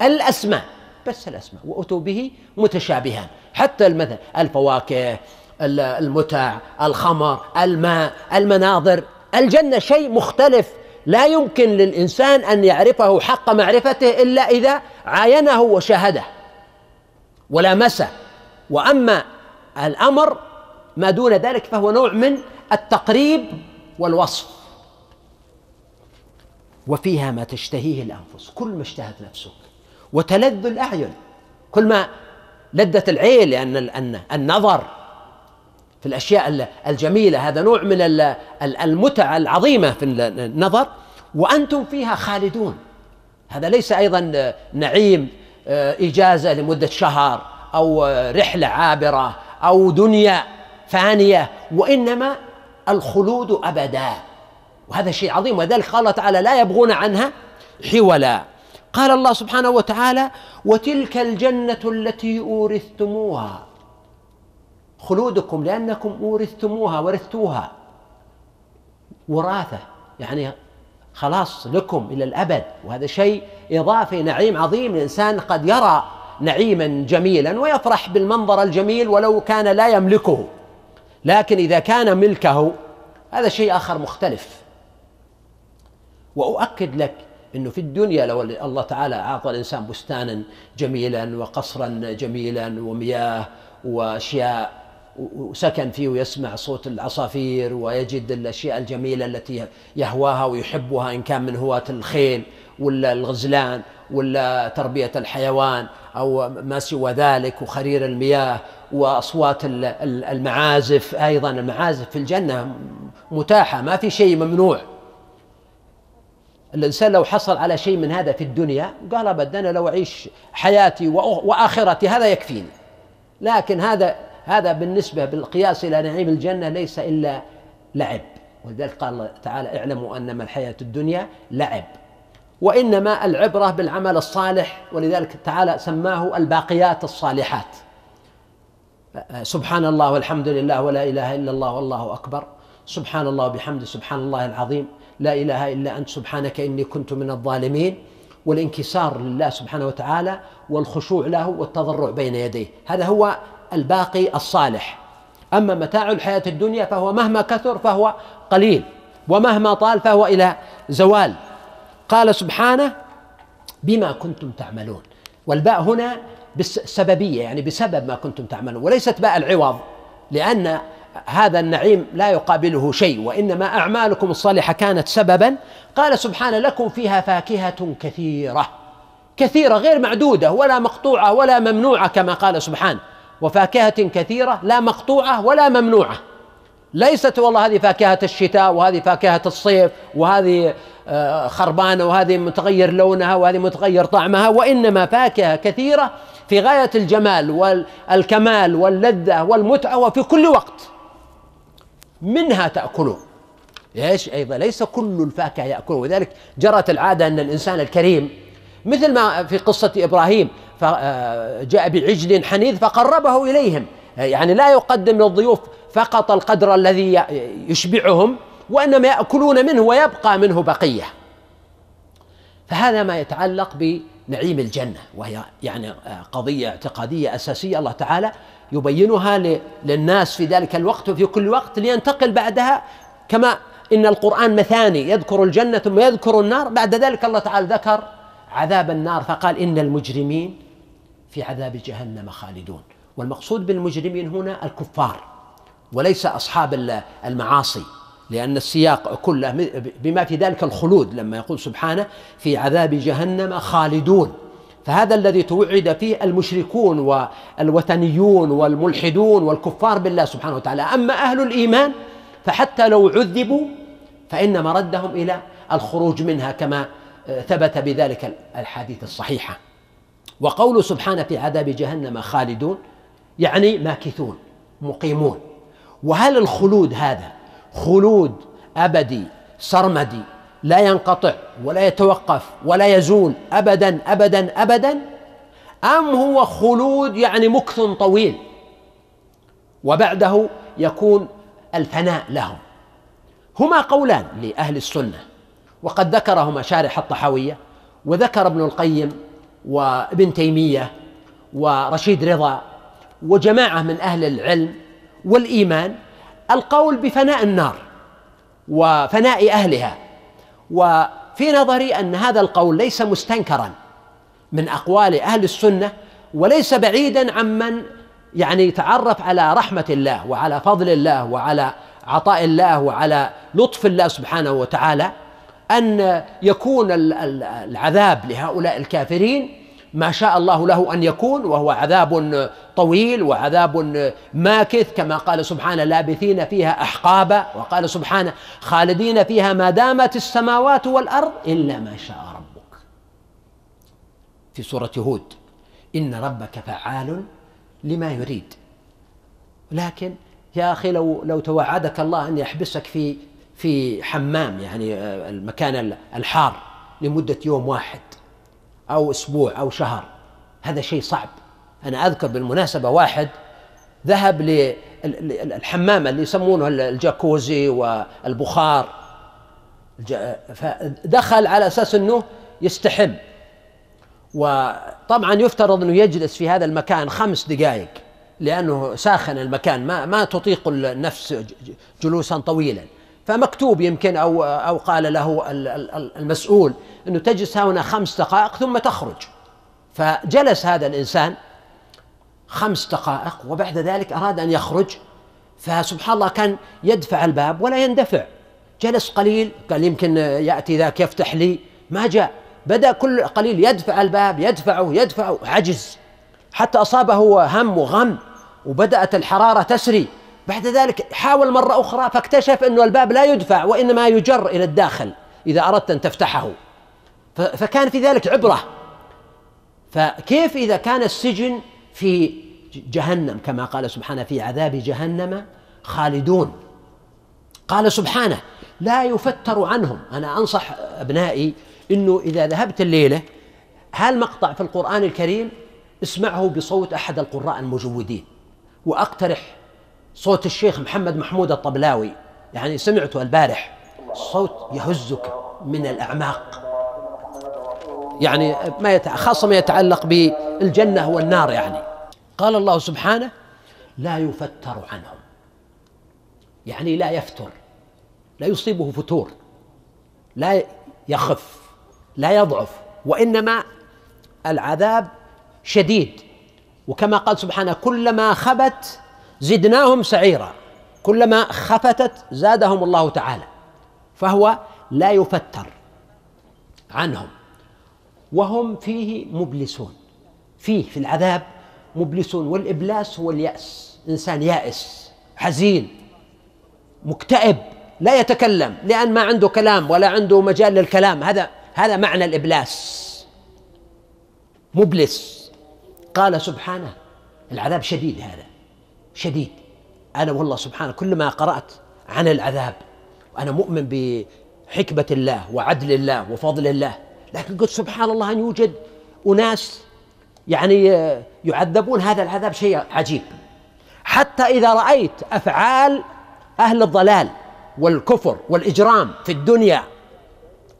الأسماء. بس الأسماء وأتوا به متشابها حتى المثل الفواكه المتع الخمر الماء المناظر. الجنة شيء مختلف. لا يمكن للإنسان أن يعرفه حق معرفته إلا إذا عاينه وشاهده ولامسه وأما الأمر ما دون ذلك فهو نوع من التقريب والوصف. وفيها ما تشتهيه الأنفس. كل ما اشتهت نفسك. وتلذ الأعين. كل ما لذت العين لأن النظر في الأشياء الجميلة هذا نوع من المتعة العظيمة في النظر وأنتم فيها خالدون. هذا ليس أيضا نعيم آه، إجازة لمدة شهر أو رحلة عابرة أو دنيا فانية وإنما الخلود أبدا. وهذا شيء عظيم ولذلك قال الله تعالى لا يبغون عنها حولا. قال الله سبحانه وتعالى وتلك الجنة التي أورثتموها خلودكم لأنكم أورثتموها ورثتوها. وراثة يعني خلاص لكم إلى الأبد. وهذا شيء إضافي نعيم عظيم. الإنسان قد يرى نعيما جميلا ويفرح بالمنظر الجميل ولو كان لا يملكه. لكن إذا كان ملكه هذا شيء آخر مختلف. وأؤكد لك إنه في الدنيا لو الله تعالى أعطى الإنسان بستانا جميلا وقصرا جميلا ومياه وأشياء وسكن فيه ويسمع صوت العصافير ويجد الأشياء الجميلة التي يهواها ويحبها إن كان من هواة الخيل ولا الغزلان ولا تربية الحيوان أو ما سوى ذلك وخرير المياه وأصوات المعازف. أيضا المعازف في الجنة متاحة ما في شيء ممنوع. الإنسان لو حصل على شيء من هذا في الدنيا قال ابدا أنا لو أعيش حياتي وآخرتي هذا يكفيني. لكن هذا هذا بالنسبة بالقياس إلى نعيم الجنة ليس إلا لعب. ولذلك قال الله تعالى اعلموا أنما الحياة الدنيا لعب. وإنما العبرة بالعمل الصالح ولذلك تعالى سماه الباقيات الصالحات. سبحان الله والحمد لله ولا إله إلا الله والله أكبر. سبحان الله وبحمده سبحان الله العظيم. لا إله إلا أنت سبحانك إني كنت من الظالمين. والانكسار لله سبحانه وتعالى والخشوع له والتضرع بين يديه. هذا هو الباقي الصالح. أما متاع الحياة الدنيا فهو مهما كثر فهو قليل ومهما طال فهو إلى زوال. قال سبحانه بما كنتم تعملون. والباء هنا بالسببيه يعني بسبب ما كنتم تعملون وليست باء العوض لأن هذا النعيم لا يقابله شيء وإنما أعمالكم الصالحة كانت سببا. قال سبحانه لكم فيها فاكهة كثيرة كثيرة غير معدودة ولا مقطوعة ولا ممنوعة كما قال سبحانه. وفاكهة كثيرة لا مقطوعة ولا ممنوعة. ليست والله هذه فاكهة الشتاء وهذه فاكهة الصيف وهذه آه، خربانة وهذه متغير لونها وهذه متغير طعمها وإنما فاكهة كثيرة في غاية الجمال والكمال واللذة والمتعة وفي كل وقت. منها تأكلون. إيش؟ أيضا ليس كل الفاكهة يأكلون. ولذلك جرت العادة أن الإنسان الكريم مثل ما في قصة إبراهيم آه، جاء بعجل حنيذ فقربه إليهم. يعني لا يقدم للضيوف فقط القدر الذي يشبعهم وإنما يأكلون منه ويبقى منه بقية. فهذا ما يتعلق بنعيم الجنة وهي يعني آه، قضية اعتقادية أساسية الله تعالى يبينها للناس في ذلك الوقت وفي كل وقت لينتقل بعدها. كما إن القرآن مثاني يذكر الجنة ثم يذكر النار بعد ذلك الله تعالى ذكر عذاب النار فقال إن المجرمين في عذاب جهنم خالدون. والمقصود بالمجرمين هنا الكفار وليس أصحاب المعاصي لأن السياق كله بما في ذلك الخلود لما يقول سبحانه في عذاب جهنم خالدون. فهذا الذي توعد فيه المشركون والوثنيون والملحدون والكفار بالله سبحانه وتعالى. أما أهل الإيمان فحتى لو عذبوا فإن مردهم إلى الخروج منها كما ثبت بذلك الحديث الصحيحه وقول سبحانه في عذاب جهنم خالدون يعني ماكثون مقيمون. وهل الخلود هذا خلود أبدي سرمدي لا ينقطع ولا يتوقف ولا يزول ابدا ابدا ابدا؟ أم هو خلود يعني مكث طويل؟ وبعده يكون الفناء لهم. هما قولان لأهل السنة. وقد ذكرهما شارح الطحاوية وذكر ابن القيم وابن تيمية ورشيد رضا وجماعة من أهل العلم والإيمان القول بفناء النار وفناء أهلها. وفي نظري أن هذا القول ليس مستنكرا من أقوال أهل السنة وليس بعيدا عمن يعني يتعرف على رحمة الله وعلى فضل الله وعلى عطاء الله وعلى لطف الله سبحانه وتعالى. أن يكون العذاب لهؤلاء الكافرين. ما شاء الله له أن يكون وهو عذاب طويل وعذاب ماكث كما قال سبحانه لابثين فيها أحقابا وقال سبحانه خالدين فيها ما دامت السماوات والأرض إلا ما شاء ربك. في سورة هود إن ربك فعال لما يريد. لكن يا أخي لو لو توعدك الله أن يحبسك في في حمام يعني المكان الحار لمدة يوم واحد أو أسبوع أو شهر. هذا شيء صعب. أنا أذكر بالمناسبة واحد ذهب للحمام اللي يسمونه الجاكوزي والبخار. فدخل على أساس أنه يستحم. وطبعا يفترض أنه يجلس في هذا المكان خمس دقائق لأنه ساخن المكان ما ما تطيق النفس جلوسا طويلا. فمكتوب يمكن أو أو قال له المسؤول إنه تجلس هنا خمس دقائق ثم تخرج. فجلس هذا الإنسان خمس دقائق وبعد ذلك أراد أن يخرج. فسبحان الله كان يدفع الباب ولا يندفع. جلس قليل قال يمكن يأتي ذاك يفتح لي. ما جاء. بدأ كل قليل يدفع الباب يدفعه يدفعه. عجز. حتى أصابه هم وغم وبدأت الحرارة تسري. بعد ذلك حاول مرة أخرى فاكتشف أن الباب لا يدفع وإنما يجر إلى الداخل إذا أردت أن تفتحه. فكان في ذلك عبرة. فكيف إذا كان السجن في جهنم؟ كما قال سبحانه في عذاب جهنم خالدون. قال سبحانه لا يفتر عنهم. أنا أنصح أبنائي أنه إذا ذهبت الليلة هالمقطع في القرآن الكريم؟ اسمعه بصوت أحد القراء المجودين. وأقترح صوت الشيخ محمد محمود الطبلاوي. يعني سمعته البارح صوت يهزك من الأعماق. يعني ما. خاصة ما يتعلق بالجنة والنار يعني. قال الله سبحانه لا يفتر عنهم. يعني لا يفتر لا يصيبه فتور لا يخف لا يضعف وإنما العذاب شديد. وكما قال سبحانه كلما خبت زدناهم سعيرا. كلما خفتت زادهم الله تعالى. فهو لا يفتر عنهم. وهم فيه مبلسون. فيه في العذاب مبلسون. والإبلاس هو اليأس. إنسان يائس حزين مكتئب لا يتكلم لأن ما عنده كلام ولا عنده مجال للكلام. هذا هذا معنى الإبلاس. مبلس. قال سبحانه العذاب شديد هذا. شديد. أنا والله سبحانه كلما قرأت عن العذاب وأنا مؤمن بحكمة الله وعدل الله وفضل الله لكن قلت سبحان الله أن يوجد أناس يعني يعذبون هذا العذاب شيء عجيب. حتى إذا رأيت أفعال أهل الضلال والكفر والإجرام في الدنيا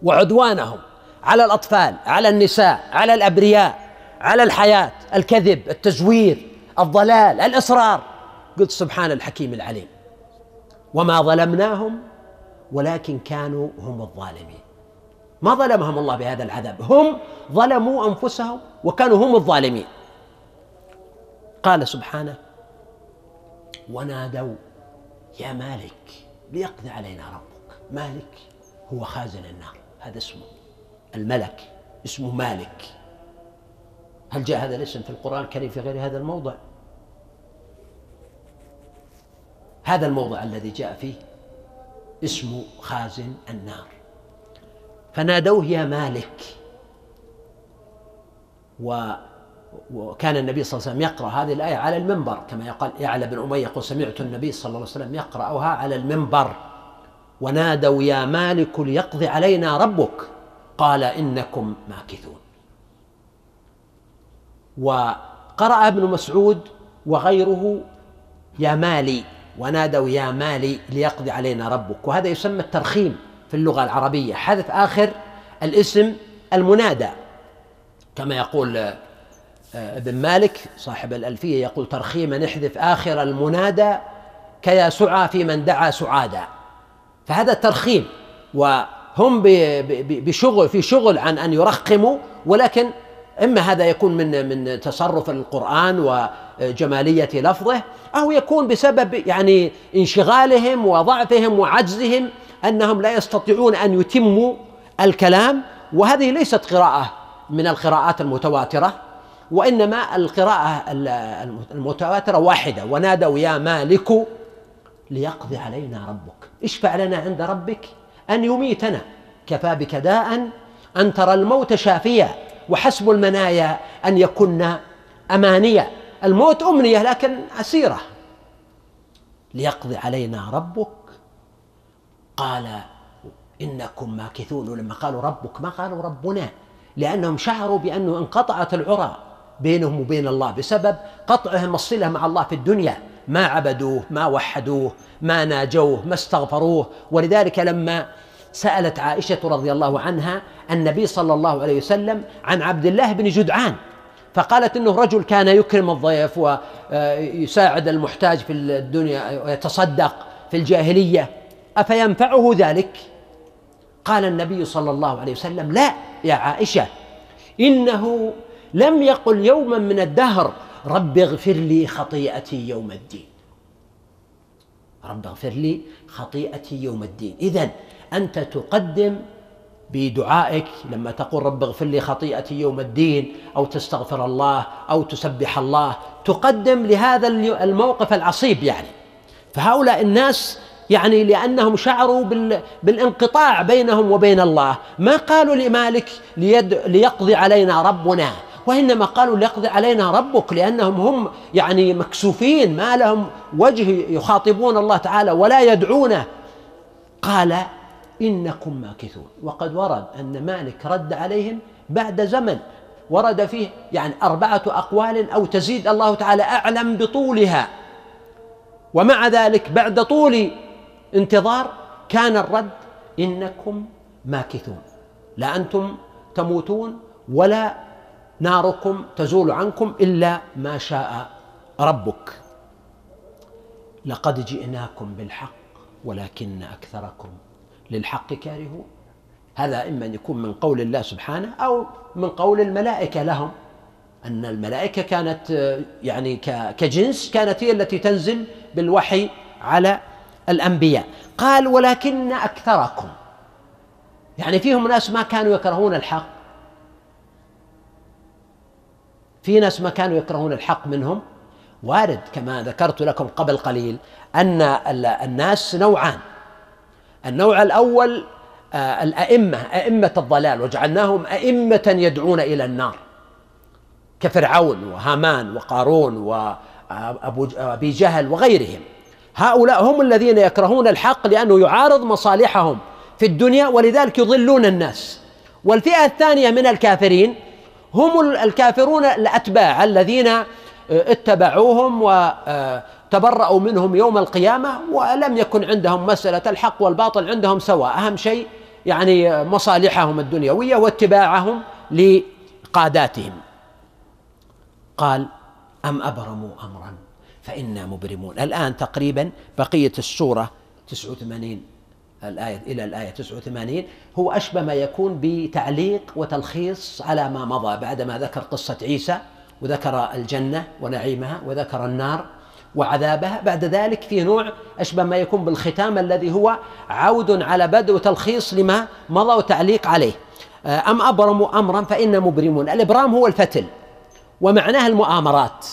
وعدوانهم على الأطفال على النساء على الأبرياء على الحياة الكذب التزوير الضلال الإصرار قلت سبحان الحكيم العليم. وما ظلمناهم ولكن كانوا هم الظالمين. ما ظلمهم الله بهذا العذاب. هم ظلموا أنفسهم وكانوا هم الظالمين. قال سبحانه ونادوا يا مالك ليقضي علينا ربك. مالك هو خازن النار. هذا اسمه الملك اسمه مالك. هل جاء هذا الاسم في القرآن الكريم في غير هذا الموضع؟ هذا الموضع الذي جاء فيه اسمه خازن النار. فنادوه يا مالك. و وكان النبي صلى الله عليه وسلم يقرأ هذه الآية على المنبر كما يقال يعلى بن أمية يقول سمعت النبي صلى الله عليه وسلم يقرأها على المنبر. ونادوا يا مالك ليقضي علينا ربك. قال إنكم ماكثون. وقرأ ابن مسعود وغيره يا مالي ونادوا يا مالي ليقضي علينا ربك. وهذا يسمى الترخيم في اللغة العربية. حذف آخر الاسم المنادى. كما يقول آه، ابن مالك صاحب الألفية يقول ترخيما نحذف آخر المنادى كيا سعى في من دعا سعادا فهذا الترخيم وهم بشغل في شغل عن أن يرخموا ولكن إما هذا يكون من من تصرف القرآن وجمالية لفظه أو يكون بسبب يعني انشغالهم وضعفهم وعجزهم أنهم لا يستطيعون أن يتموا الكلام وهذه ليست قراءة من القراءات المتواترة وإنما القراءة المتواترة واحدة ونادوا يا مالك ليقضي علينا ربك. اشفع لنا عند ربك أن يميتنا. كفى بك داء أن ترى الموت شافيا. وحسب المنايا أن يكن أمانية. الموت أمنية لكن أسيرة. ليقضي علينا ربك. قال إنكم ماكثون لما قالوا ربك. ما قالوا ربنا؟ لأنهم شعروا بأنه انقطعت العرى بينهم وبين الله بسبب قطعهم الصلة مع الله في الدنيا. ما عبدوه ما وحدوه ما ناجوه ما استغفروه. ولذلك لما سألت عائشة رضي الله عنها النبي صلى الله عليه وسلم عن عبد الله بن جدعان فقالت إنه رجل كان يكرم الضيف ويساعد المحتاج في الدنيا ويتصدق في الجاهلية أفينفعه ذلك؟ قال النبي صلى الله عليه وسلم لا يا عائشة إنه لم يقل يوما من الدهر رب اغفر لي خطيئتي يوم الدين رب اغفر لي خطيئتي يوم الدين اذا أنت تقدم بدعائك لما تقول رب اغفر لي خطيئتي يوم الدين أو تستغفر الله أو تسبح الله تقدم لهذا الموقف العصيب يعني. فهؤلاء الناس يعني لأنهم شعروا بالانقطاع بينهم وبين الله. ما قالوا لمالك ليد ليقضي علينا ربنا؟ وإنما قالوا ليقضي علينا ربك لأنهم هم يعني مكسوفين ما لهم وجه يخاطبون الله تعالى ولا يدعونه. قال إنكم ماكثون. وقد ورد أن مالك رد عليهم بعد زمن. ورد فيه يعني أربعة أقوال أو تزيد الله تعالى أعلم بطولها. ومع ذلك بعد طول انتظار كان الرد إنكم ماكثون. لا أنتم تموتون ولا ناركم تزول عنكم إلا ما شاء ربك. لقد جئناكم بالحق ولكن أكثركم للحق كارهون هذا إما أن يكون من قول الله سبحانه أو من قول الملائكة لهم. أن الملائكة كانت يعني كجنس كانت هي التي تنزل بالوحي على الأنبياء. قال ولكن أكثركم. يعني فيهم ناس ما كانوا يكرهون الحق. في ناس ما كانوا يكرهون الحق منهم. وارد كما ذكرت لكم قبل قليل أن الناس نوعان. النوع الأول آه، الأئمة أئمة الضلال وجعلناهم أئمة يدعون إلى النار. كفرعون وهامان وقارون وأبو أبي جهل وغيرهم. هؤلاء هم الذين يكرهون الحق لأنه يعارض مصالحهم في الدنيا ولذلك يضلون الناس. والفئة الثانية من الكافرين هم الكافرون الأتباع الذين آه، اتبعوهم و آه، تبرأوا منهم يوم القيامة ولم يكن عندهم مسألة الحق والباطل عندهم سواء. أهم شيء يعني مصالحهم الدنيوية واتباعهم لقاداتهم. قال أم أبرموا أمرا؟ فإنا مبرمون. الآن تقريبا بقية السورة 89 الآية إلى الآية 89 هو أشبه ما يكون بتعليق وتلخيص على ما مضى بعدما ذكر قصة عيسى وذكر الجنة ونعيمها وذكر النار وعذابها. بعد ذلك في نوع أشبه ما يكون بالختام الذي هو عود على بدء وتلخيص لما مضى وتعليق عليه. أم أبرموا أمرا فإن مبرمون. الإبرام هو الفتل ومعناه المؤامرات.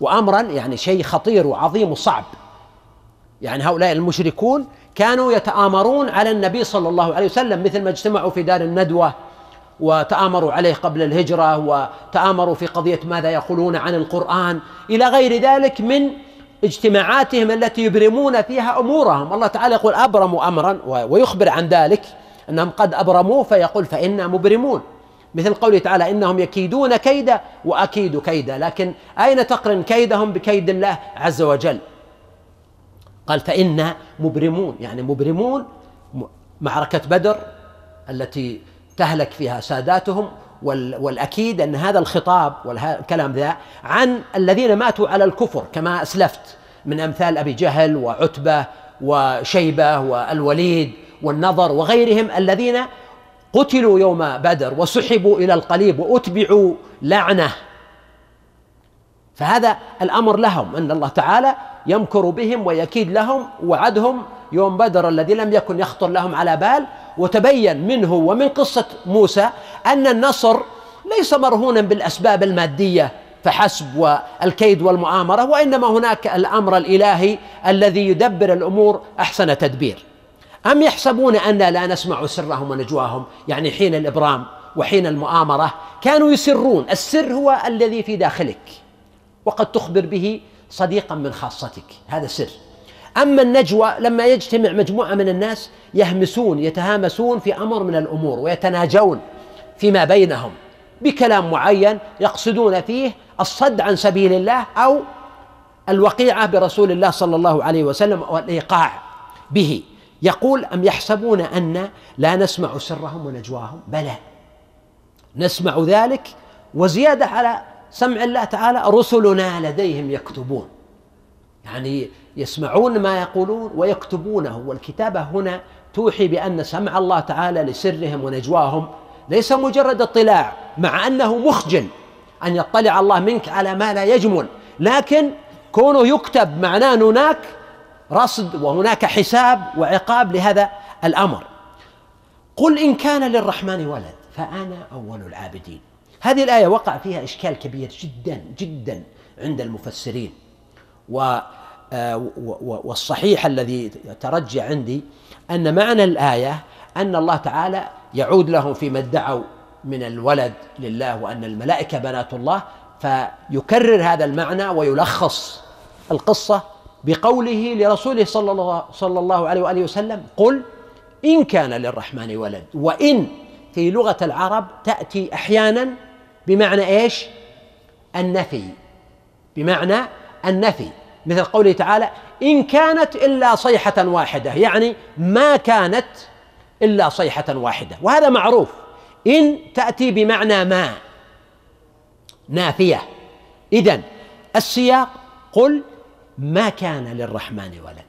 وأمرا يعني شيء خطير وعظيم وصعب. يعني هؤلاء المشركون كانوا يتآمرون على النبي صلى الله عليه وسلم مثل ما اجتمعوا في دار الندوة وتآمروا عليه قبل الهجرة وتآمروا في قضية ماذا يقولون عن القرآن. إلى غير ذلك من اجتماعاتهم التي يبرمون فيها أمورهم، الله تعالى يقول أبرموا امرا ويخبر عن ذلك أنهم قد أبرموه فيقول فإنا مبرمون. مثل قوله تعالى إنهم يكيدون كيدا وأكيد كيدا، لكن أين تقرن كيدهم بكيد الله عز وجل؟ قال فإنا مبرمون، يعني مبرمون معركة بدر التي تهلك فيها ساداتهم والأكيد أن هذا الخطاب والكلام ذا عن الذين ماتوا على الكفر كما أسلفت من أمثال أبي جهل وعتبة وشيبة والوليد والنضر وغيرهم الذين قتلوا يوم بدر وسحبوا إلى القليب وأتبعوا لعنة. فهذا الأمر لهم أن الله تعالى يمكر بهم ويكيد لهم وعدهم يوم بدر الذي لم يكن يخطر لهم على بال وتبين منه ومن قصة موسى أن النصر ليس مرهونا بالأسباب المادية فحسب والكيد والمؤامرة وإنما هناك الأمر الإلهي الذي يدبر الأمور أحسن تدبير. أم يحسبون أنا لا نسمع سرهم ونجواهم؟ يعني حين الإبرام وحين المؤامرة كانوا يسرون السر هو الذي في داخلك وقد تخبر به صديقا من خاصتك. هذا سر. أما النجوى لما يجتمع مجموعة من الناس يهمسون يتهامسون في أمر من الأمور ويتناجون فيما بينهم. بكلام معين يقصدون فيه الصد عن سبيل الله أو الوقيعة برسول الله صلى الله عليه وسلم والإيقاع به. يقول أم يحسبون أن لا نسمع سرهم ونجواهم؟ بلى. نسمع ذلك وزيادة على سمع الله تعالى رسلنا لديهم يكتبون. يعني يسمعون ما يقولون ويكتبونه والكتابة هنا توحي بأن سمع الله تعالى لسرهم ونجواهم ليس مجرد اطلاع مع أنه مخجل أن يطلع الله منك على ما لا يجمل لكن كونه يكتب معناه هناك رصد وهناك حساب وعقاب لهذا الأمر. قل إن كان للرحمن ولد فأنا أول العابدين. هذه الآية وقع فيها إشكال كبير جدا جدا عند المفسرين. و آه، والصحيح الذي ترجع عندي أن معنى الآية أن الله تعالى يعود لهم فيما ادعوا من الولد لله وأن الملائكة بنات الله فيكرر هذا المعنى ويلخص القصة بقوله لرسوله صلى الله صلى الله عليه وآله وسلم قل إن كان للرحمن ولد وإن في لغة العرب تأتي أحيانا بمعنى إيش؟ النفي بمعنى النفي. مثل قوله تعالى إن كانت إلا صيحة واحدة يعني ما كانت إلا صيحة واحدة. وهذا معروف. إن تأتي بمعنى ما نافية. اذا السياق قل ما كان للرحمن ولد.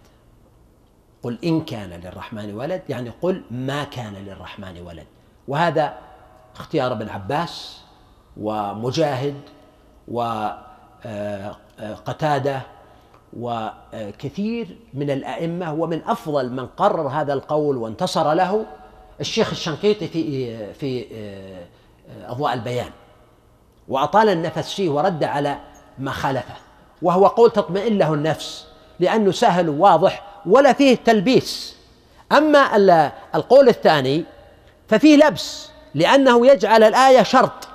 قل إن كان للرحمن ولد يعني قل ما كان للرحمن ولد. وهذا اختيار ابن عباس ومجاهد وقتاده وكثير من الأئمة ومن أفضل من قرر هذا القول وانتصر له الشيخ الشنقيطي في في أضواء البيان. وأطال النفس فيه ورد على ما خالفه. وهو قول تطمئن له النفس لأنه سهل وواضح ولا فيه تلبيس. أما القول الثاني ففيه لبس لأنه يجعل الآية شرط.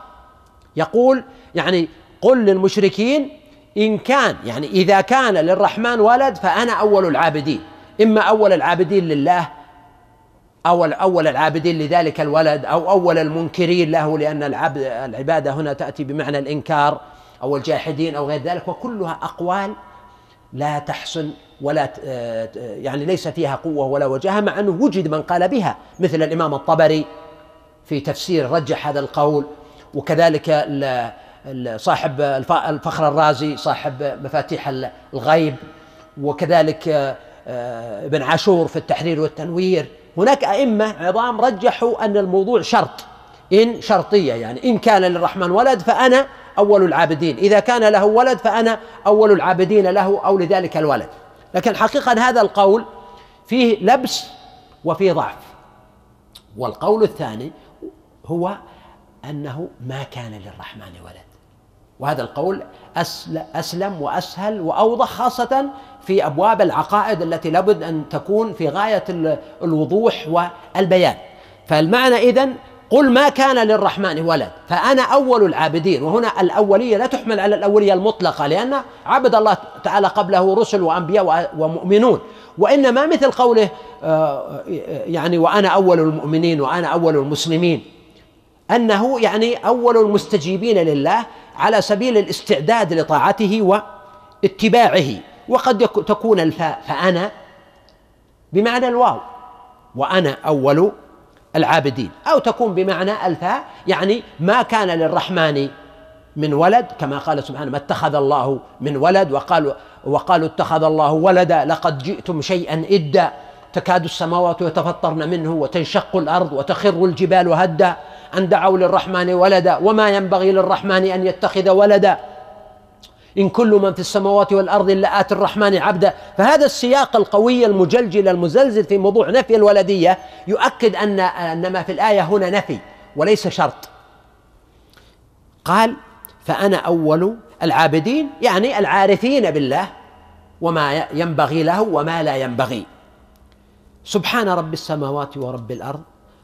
يقول يعني قل للمشركين إن كان يعني إذا كان للرحمن ولد فأنا أول العابدين. إما أول العابدين لله أو أول العابدين لذلك الولد أو أول المنكرين له لأن العبد العبادة هنا تأتي بمعنى الإنكار أو الجاحدين أو غير ذلك وكلها أقوال لا تحسن ولا يعني ليس فيها قوة ولا وجاهة مع أنه وجد من قال بها مثل الإمام الطبري في تفسير رجح هذا القول. وكذلك صاحب الفخر الرازي صاحب مفاتيح الغيب وكذلك آه، ابن عاشور في التحرير والتنوير. هناك أئمة عظام رجحوا أن الموضوع شرط إن شرطية يعني إن كان للرحمن ولد فأنا أول العابدين إذا كان له ولد فأنا أول العابدين له أو لذلك الولد. لكن حقيقة هذا القول فيه لبس وفيه ضعف. والقول الثاني هو أنه ما كان للرحمن ولد. وهذا القول أسلم وأسهل وأوضح خاصة في أبواب العقائد التي لابد أن تكون في غاية الوضوح والبيان. فالمعنى إذن قل ما كان للرحمن ولد. فأنا أول العابدين وهنا الأولية لا تحمل على الأولية المطلقة لأن عبد الله تعالى قبله رسل وأنبياء ومؤمنون. وإنما مثل قوله آه، يعني وأنا أول المؤمنين وأنا أول المسلمين. أنه يعني أول المستجيبين لله على سبيل الاستعداد لطاعته واتباعه. وقد تكون الفاء فأنا بمعنى الواو وأنا أول العابدين. أو تكون بمعنى الفاء يعني ما كان للرحمن من ولد كما قال سبحانه ما اتخذ الله من ولد وقالوا وقالوا اتخذ الله ولدا لقد جئتم شيئا إدا. تكاد السماوات يتفطرن منه وتنشق الأرض وتخر الجبال هدا ان دعوا للرحمن ولدا وما ينبغي للرحمن أن يتخذ ولدا. إن كل من في السماوات والأرض إلا آتي الرحمن عبدا. فهذا السياق القوي المجلجل المزلزل في موضوع نفي الولدية يؤكد أن أن ما في الآية هنا نفي وليس شرط. قال فأنا أول العابدين يعني العارفين بالله وما ينبغي له وما لا ينبغي. سبحان رب السماوات ورب الأرض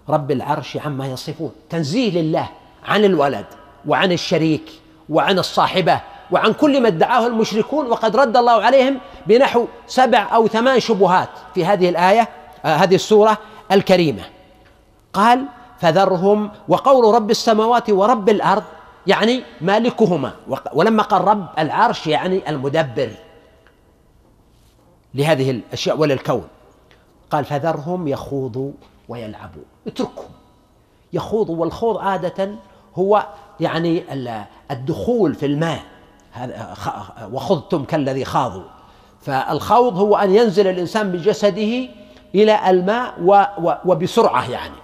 رب العرش عما يصفون. تنزيه لله عن الولد وعن الشريك وعن الصاحبة وعن كل ما ادعاه المشركون وقد رد الله عليهم بنحو سبع أو ثمان شبهات في هذه الآية آه هذه السورة الكريمة. قال فذرهم وقول رب السماوات ورب الأرض يعني مالكهما. ولما قال رب العرش يعني المدبر لهذه الأشياء وللكون. قال فذرهم يخوضوا ويلعبوا. اتركهم. يخوضوا والخوض عادة هو يعني الدخول في الماء. وخضتم كالذي خاضوا. فالخوض هو أن ينزل الإنسان بجسده إلى الماء وبسرعة يعني.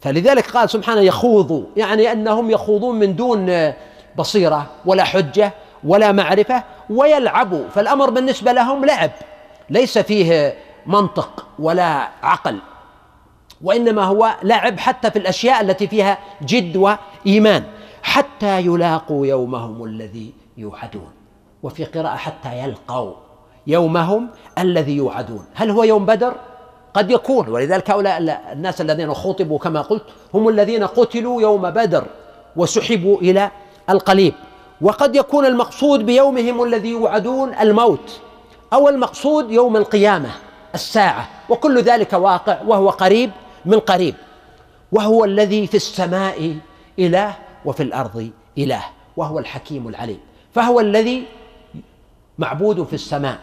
فلذلك قال سبحانه يخوضوا. يعني أنهم يخوضون من دون بصيرة ولا حجة ولا معرفة ويلعبوا. فالأمر بالنسبة لهم لعب. ليس فيه منطق ولا عقل وإنما هو لعب حتى في الأشياء التي فيها جد وإيمان حتى يلاقوا يومهم الذي يوعدون وفي قراءة حتى يلقوا يومهم الذي يوعدون. هل هو يوم بدر؟ قد يكون ولذلك هؤلاء الناس الذين خطبوا كما قلت هم الذين قتلوا يوم بدر وسحبوا إلى القليب. وقد يكون المقصود بيومهم الذي يوعدون الموت أو المقصود يوم القيامة. الساعة وكل ذلك واقع وهو قريب من قريب. وهو الذي في السماء إله وفي الأرض إله وهو الحكيم العليم. فهو الذي معبود في السماء.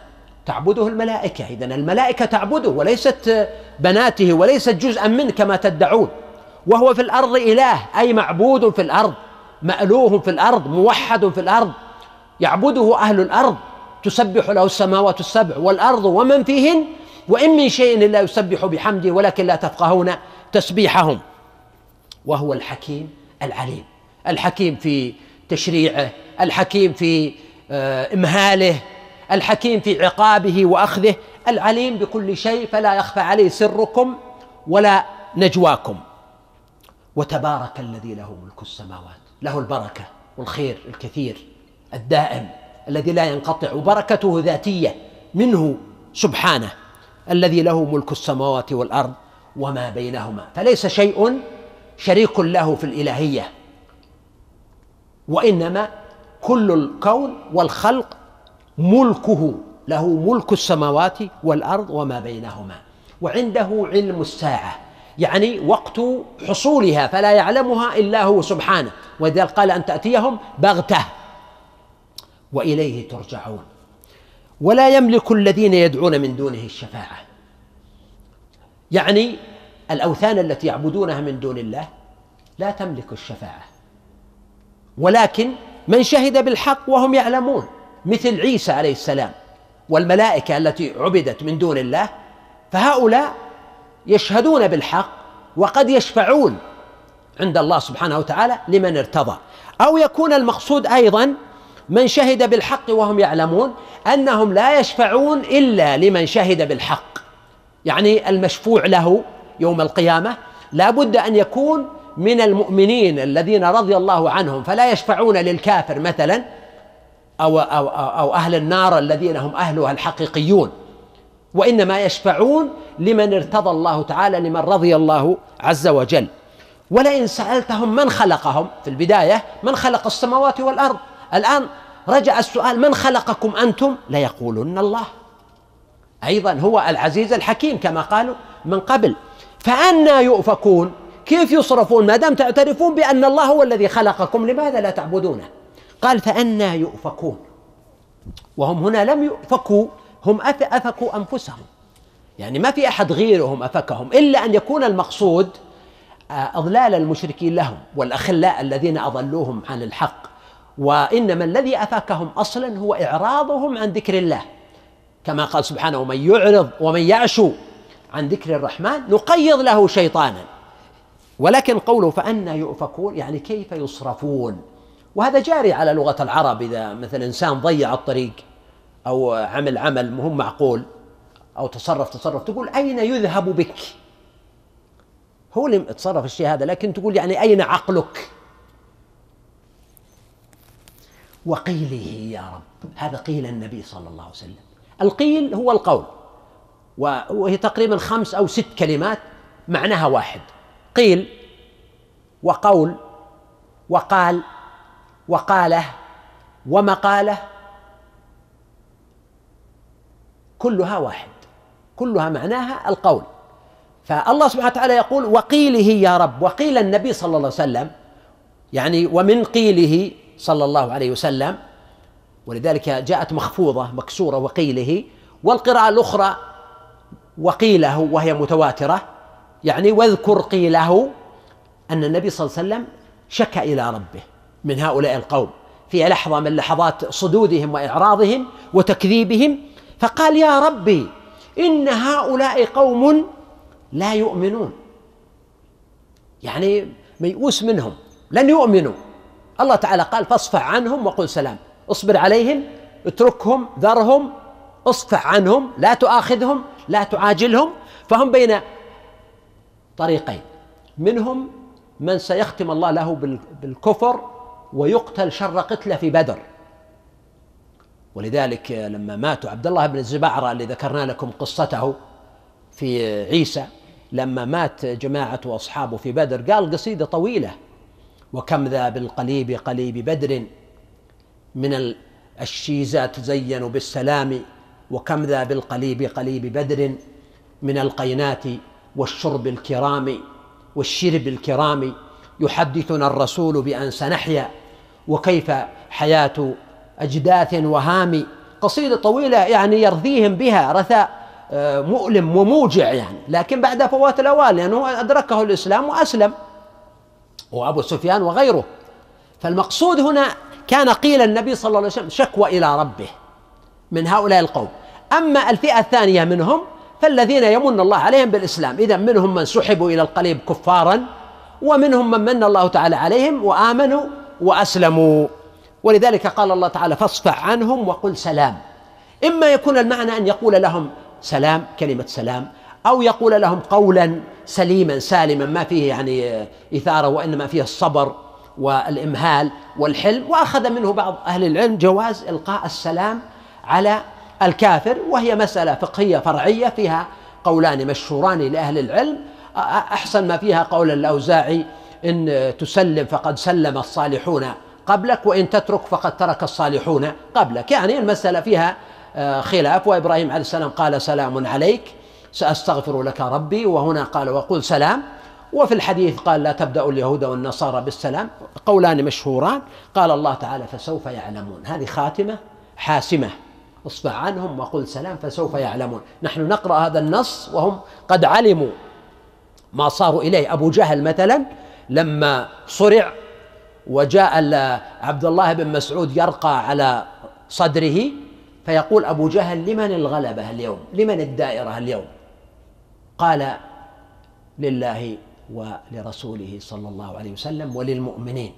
تعبده الملائكة. اذا الملائكة تعبده وليست بناته وليست جزءا منه كما تدعون. وهو في الأرض إله أي معبود في الأرض مألوه في الأرض موحد في الأرض. يعبده أهل الأرض. تسبح له السماوات السبع والأرض ومن فيهن وإن من شيء إلا يسبح بحمده ولكن لا تفقهون تسبيحهم. وهو الحكيم العليم. الحكيم في تشريعه الحكيم في آه، إمهاله الحكيم في عقابه وأخذه. العليم بكل شيء فلا يخفى عليه سركم ولا نجواكم. وتبارك الذي له ملك السماوات له البركة والخير الكثير الدائم الذي لا ينقطع وبركته ذاتية منه سبحانه. الذي له ملك السماوات والأرض وما بينهما. فليس شيء شريك له في الإلهية وإنما كل الكون والخلق ملكه له ملك السماوات والأرض وما بينهما. وعنده علم الساعة يعني وقت حصولها فلا يعلمها إلا هو سبحانه. ولذلك قال أن تأتيهم بغتة وإليه ترجعون. ولا يملك الذين يدعون من دونه الشفاعة. يعني الأوثان التي يعبدونها من دون الله لا تملك الشفاعة. ولكن من شهد بالحق وهم يعلمون مثل عيسى عليه السلام والملائكة التي عبدت من دون الله فهؤلاء يشهدون بالحق وقد يشفعون عند الله سبحانه وتعالى لمن ارتضى. أو يكون المقصود أيضا من شهد بالحق وهم يعلمون أنهم لا يشفعون إلا لمن شهد بالحق. يعني المشفوع له يوم القيامة لا بد أن يكون من المؤمنين الذين رضي الله عنهم فلا يشفعون للكافر مثلا أو, أو, أو أهل النار الذين هم أهلها الحقيقيون. وإنما يشفعون لمن ارتضى الله تعالى لمن رضي الله عز وجل. ولئن سألتهم من خلقهم في البداية من خلق السماوات والأرض؟ الآن رجع السؤال من خلقكم أنتم؟ ليقولن الله. أيضا هو العزيز الحكيم كما قالوا من قبل. فأنا يؤفكون كيف يصرفون؟ ما دام تعترفون بأن الله هو الذي خلقكم لماذا لا تعبدونه؟ قال فأنا يؤفكون. وهم هنا لم يؤفكوا هم أفكوا أنفسهم. يعني ما في أحد غيرهم أفكهم إلا أن يكون المقصود آه، أضلال المشركين لهم والأخلاء الذين أضلوهم عن الحق. وإنما الذي أفاكهم أصلا هو إعراضهم عن ذكر الله. كما قال سبحانه ومن يعرض ومن يعشو عن ذكر الرحمن نقيض له شيطانا. ولكن قوله فأنا يؤفكون يعني كيف يصرفون؟ وهذا جاري على لغة العرب إذا مثلا إنسان ضيع الطريق أو عمل عمل مهم معقول أو تصرف تصرف تقول أين يذهب بك؟ هو اللي تصرف الشيء هذا لكن تقول يعني أين عقلك؟ وقيله يا رب. هذا قيل النبي صلى الله عليه وسلم. القيل هو القول. وهي تقريبا خمس أو ست كلمات معناها واحد. قيل وقول وقال وقاله ومقاله كلها واحد. كلها معناها القول. فالله سبحانه وتعالى يقول وقيله يا رب. وقيل النبي صلى الله عليه وسلم يعني ومن قيله صلى الله عليه وسلم ولذلك جاءت مخفوضة مكسورة وقيله والقراءة الأخرى وقيله وهي متواترة يعني واذكر قيله أن النبي صلى الله عليه وسلم شكى إلى ربه من هؤلاء القوم في لحظة من لحظات صدودهم وإعراضهم وتكذيبهم فقال يا ربي إن هؤلاء قوم لا يؤمنون. يعني ميؤوس منهم لن يؤمنوا. الله تعالى قال فاصفح عنهم وقل سلام. اصبر عليهم اتركهم ذرهم اصفح عنهم لا تؤاخذهم لا تعاجلهم. فهم بين طريقين. منهم من سيختم الله له بالكفر ويقتل شر قتله في بدر. ولذلك لما ماتوا عبد الله بن الزبعرة اللي ذكرنا لكم قصته في عيسى لما مات جماعة وأصحابه في بدر قال قصيدة طويلة. وكم ذا بالقليب قليب بدر من الشيزات زينوا بالسلام وكم ذا بالقليب قليب بدر من القينات والشرب الكرام والشرب الكرام. يحدثنا الرسول بأن سنحيا وكيف حياة أجداث وهام. قصيدة طويلة يعني يرثيهم بها رثاء آه، مؤلم وموجع يعني لكن بعد فوات الأوان لأنه أدركه الإسلام وأسلم. وأبو سفيان وغيره. فالمقصود هنا كان قيل النبي صلى الله عليه وسلم شكوى إلى ربه من هؤلاء القوم. أما الفئة الثانية منهم فالذين يمن الله عليهم بالإسلام. إذا منهم من سحبوا إلى القليب كفارا ومنهم من من الله تعالى عليهم وآمنوا وأسلموا. ولذلك قال الله تعالى فاصفح عنهم وقل سلام. إما يكون المعنى أن يقول لهم سلام كلمة سلام أو يقول لهم قولا سليما سالما ما فيه يعني إثارة وإنما فيه الصبر والإمهال والحلم. وأخذ منه بعض أهل العلم جواز إلقاء السلام على الكافر وهي مسألة فقهية فرعية فيها قولان مشهوران لأهل العلم. أحسن ما فيها قول الأوزاعي إن تسلم فقد سلم الصالحون قبلك وإن تترك فقد ترك الصالحون قبلك. يعني المسألة فيها خلاف وإبراهيم عليه السلام قال سلام عليك. سأستغفر لك ربي. وهنا قال وقل سلام. وفي الحديث قال لا تبدأ اليهود والنصارى بالسلام. قولان مشهوران. قال الله تعالى فسوف يعلمون. هذه خاتمة حاسمة. اصفع عنهم وقل سلام فسوف يعلمون. نحن نقرأ هذا النص وهم قد علموا ما صاروا إليه. أبو جهل مثلا لما صرع وجاء عبد الله بن مسعود يرقى على صدره فيقول أبو جهل لمن الغلبة اليوم؟ لمن الدائرة اليوم؟ قال لله ولرسوله صلى الله عليه وسلم وللمؤمنين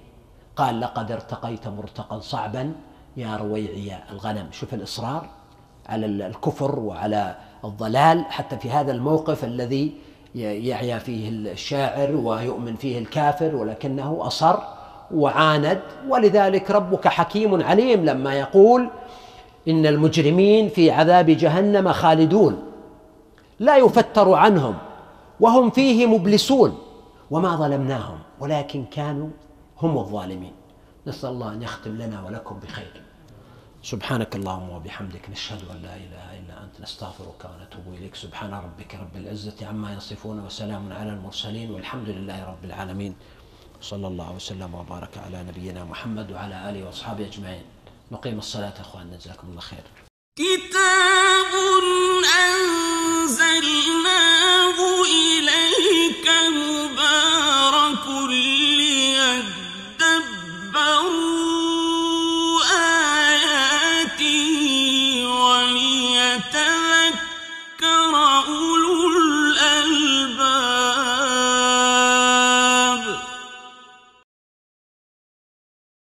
قال لقد ارتقيت مرتقا صعبا يا رويعي الغنم. شوف الإصرار على الكفر وعلى الضلال حتى في هذا الموقف الذي يعيا فيه الشاعر ويؤمن فيه الكافر ولكنه أصر وعاند. ولذلك ربك حكيم عليم لما يقول إن المجرمين في عذاب جهنم خالدون. لا يفتر عنهم وهم فيه مبلسون وما ظلمناهم ولكن كانوا هم الظالمين. نسأل الله أن يختم لنا ولكم بخير. سبحانك اللهم وبحمدك نشهد أن لا إله إلا أنت نستغفرك ونتوب إليك. سبحان ربك رب العزة عما يصفون وسلام على المرسلين والحمد لله رب العالمين. صلى الله وسلم وبارك على نبينا محمد وعلى آله وأصحابه أجمعين. نقيم الصلاة أخوان جزاكم الله خير. كتاب أنزلناه إليك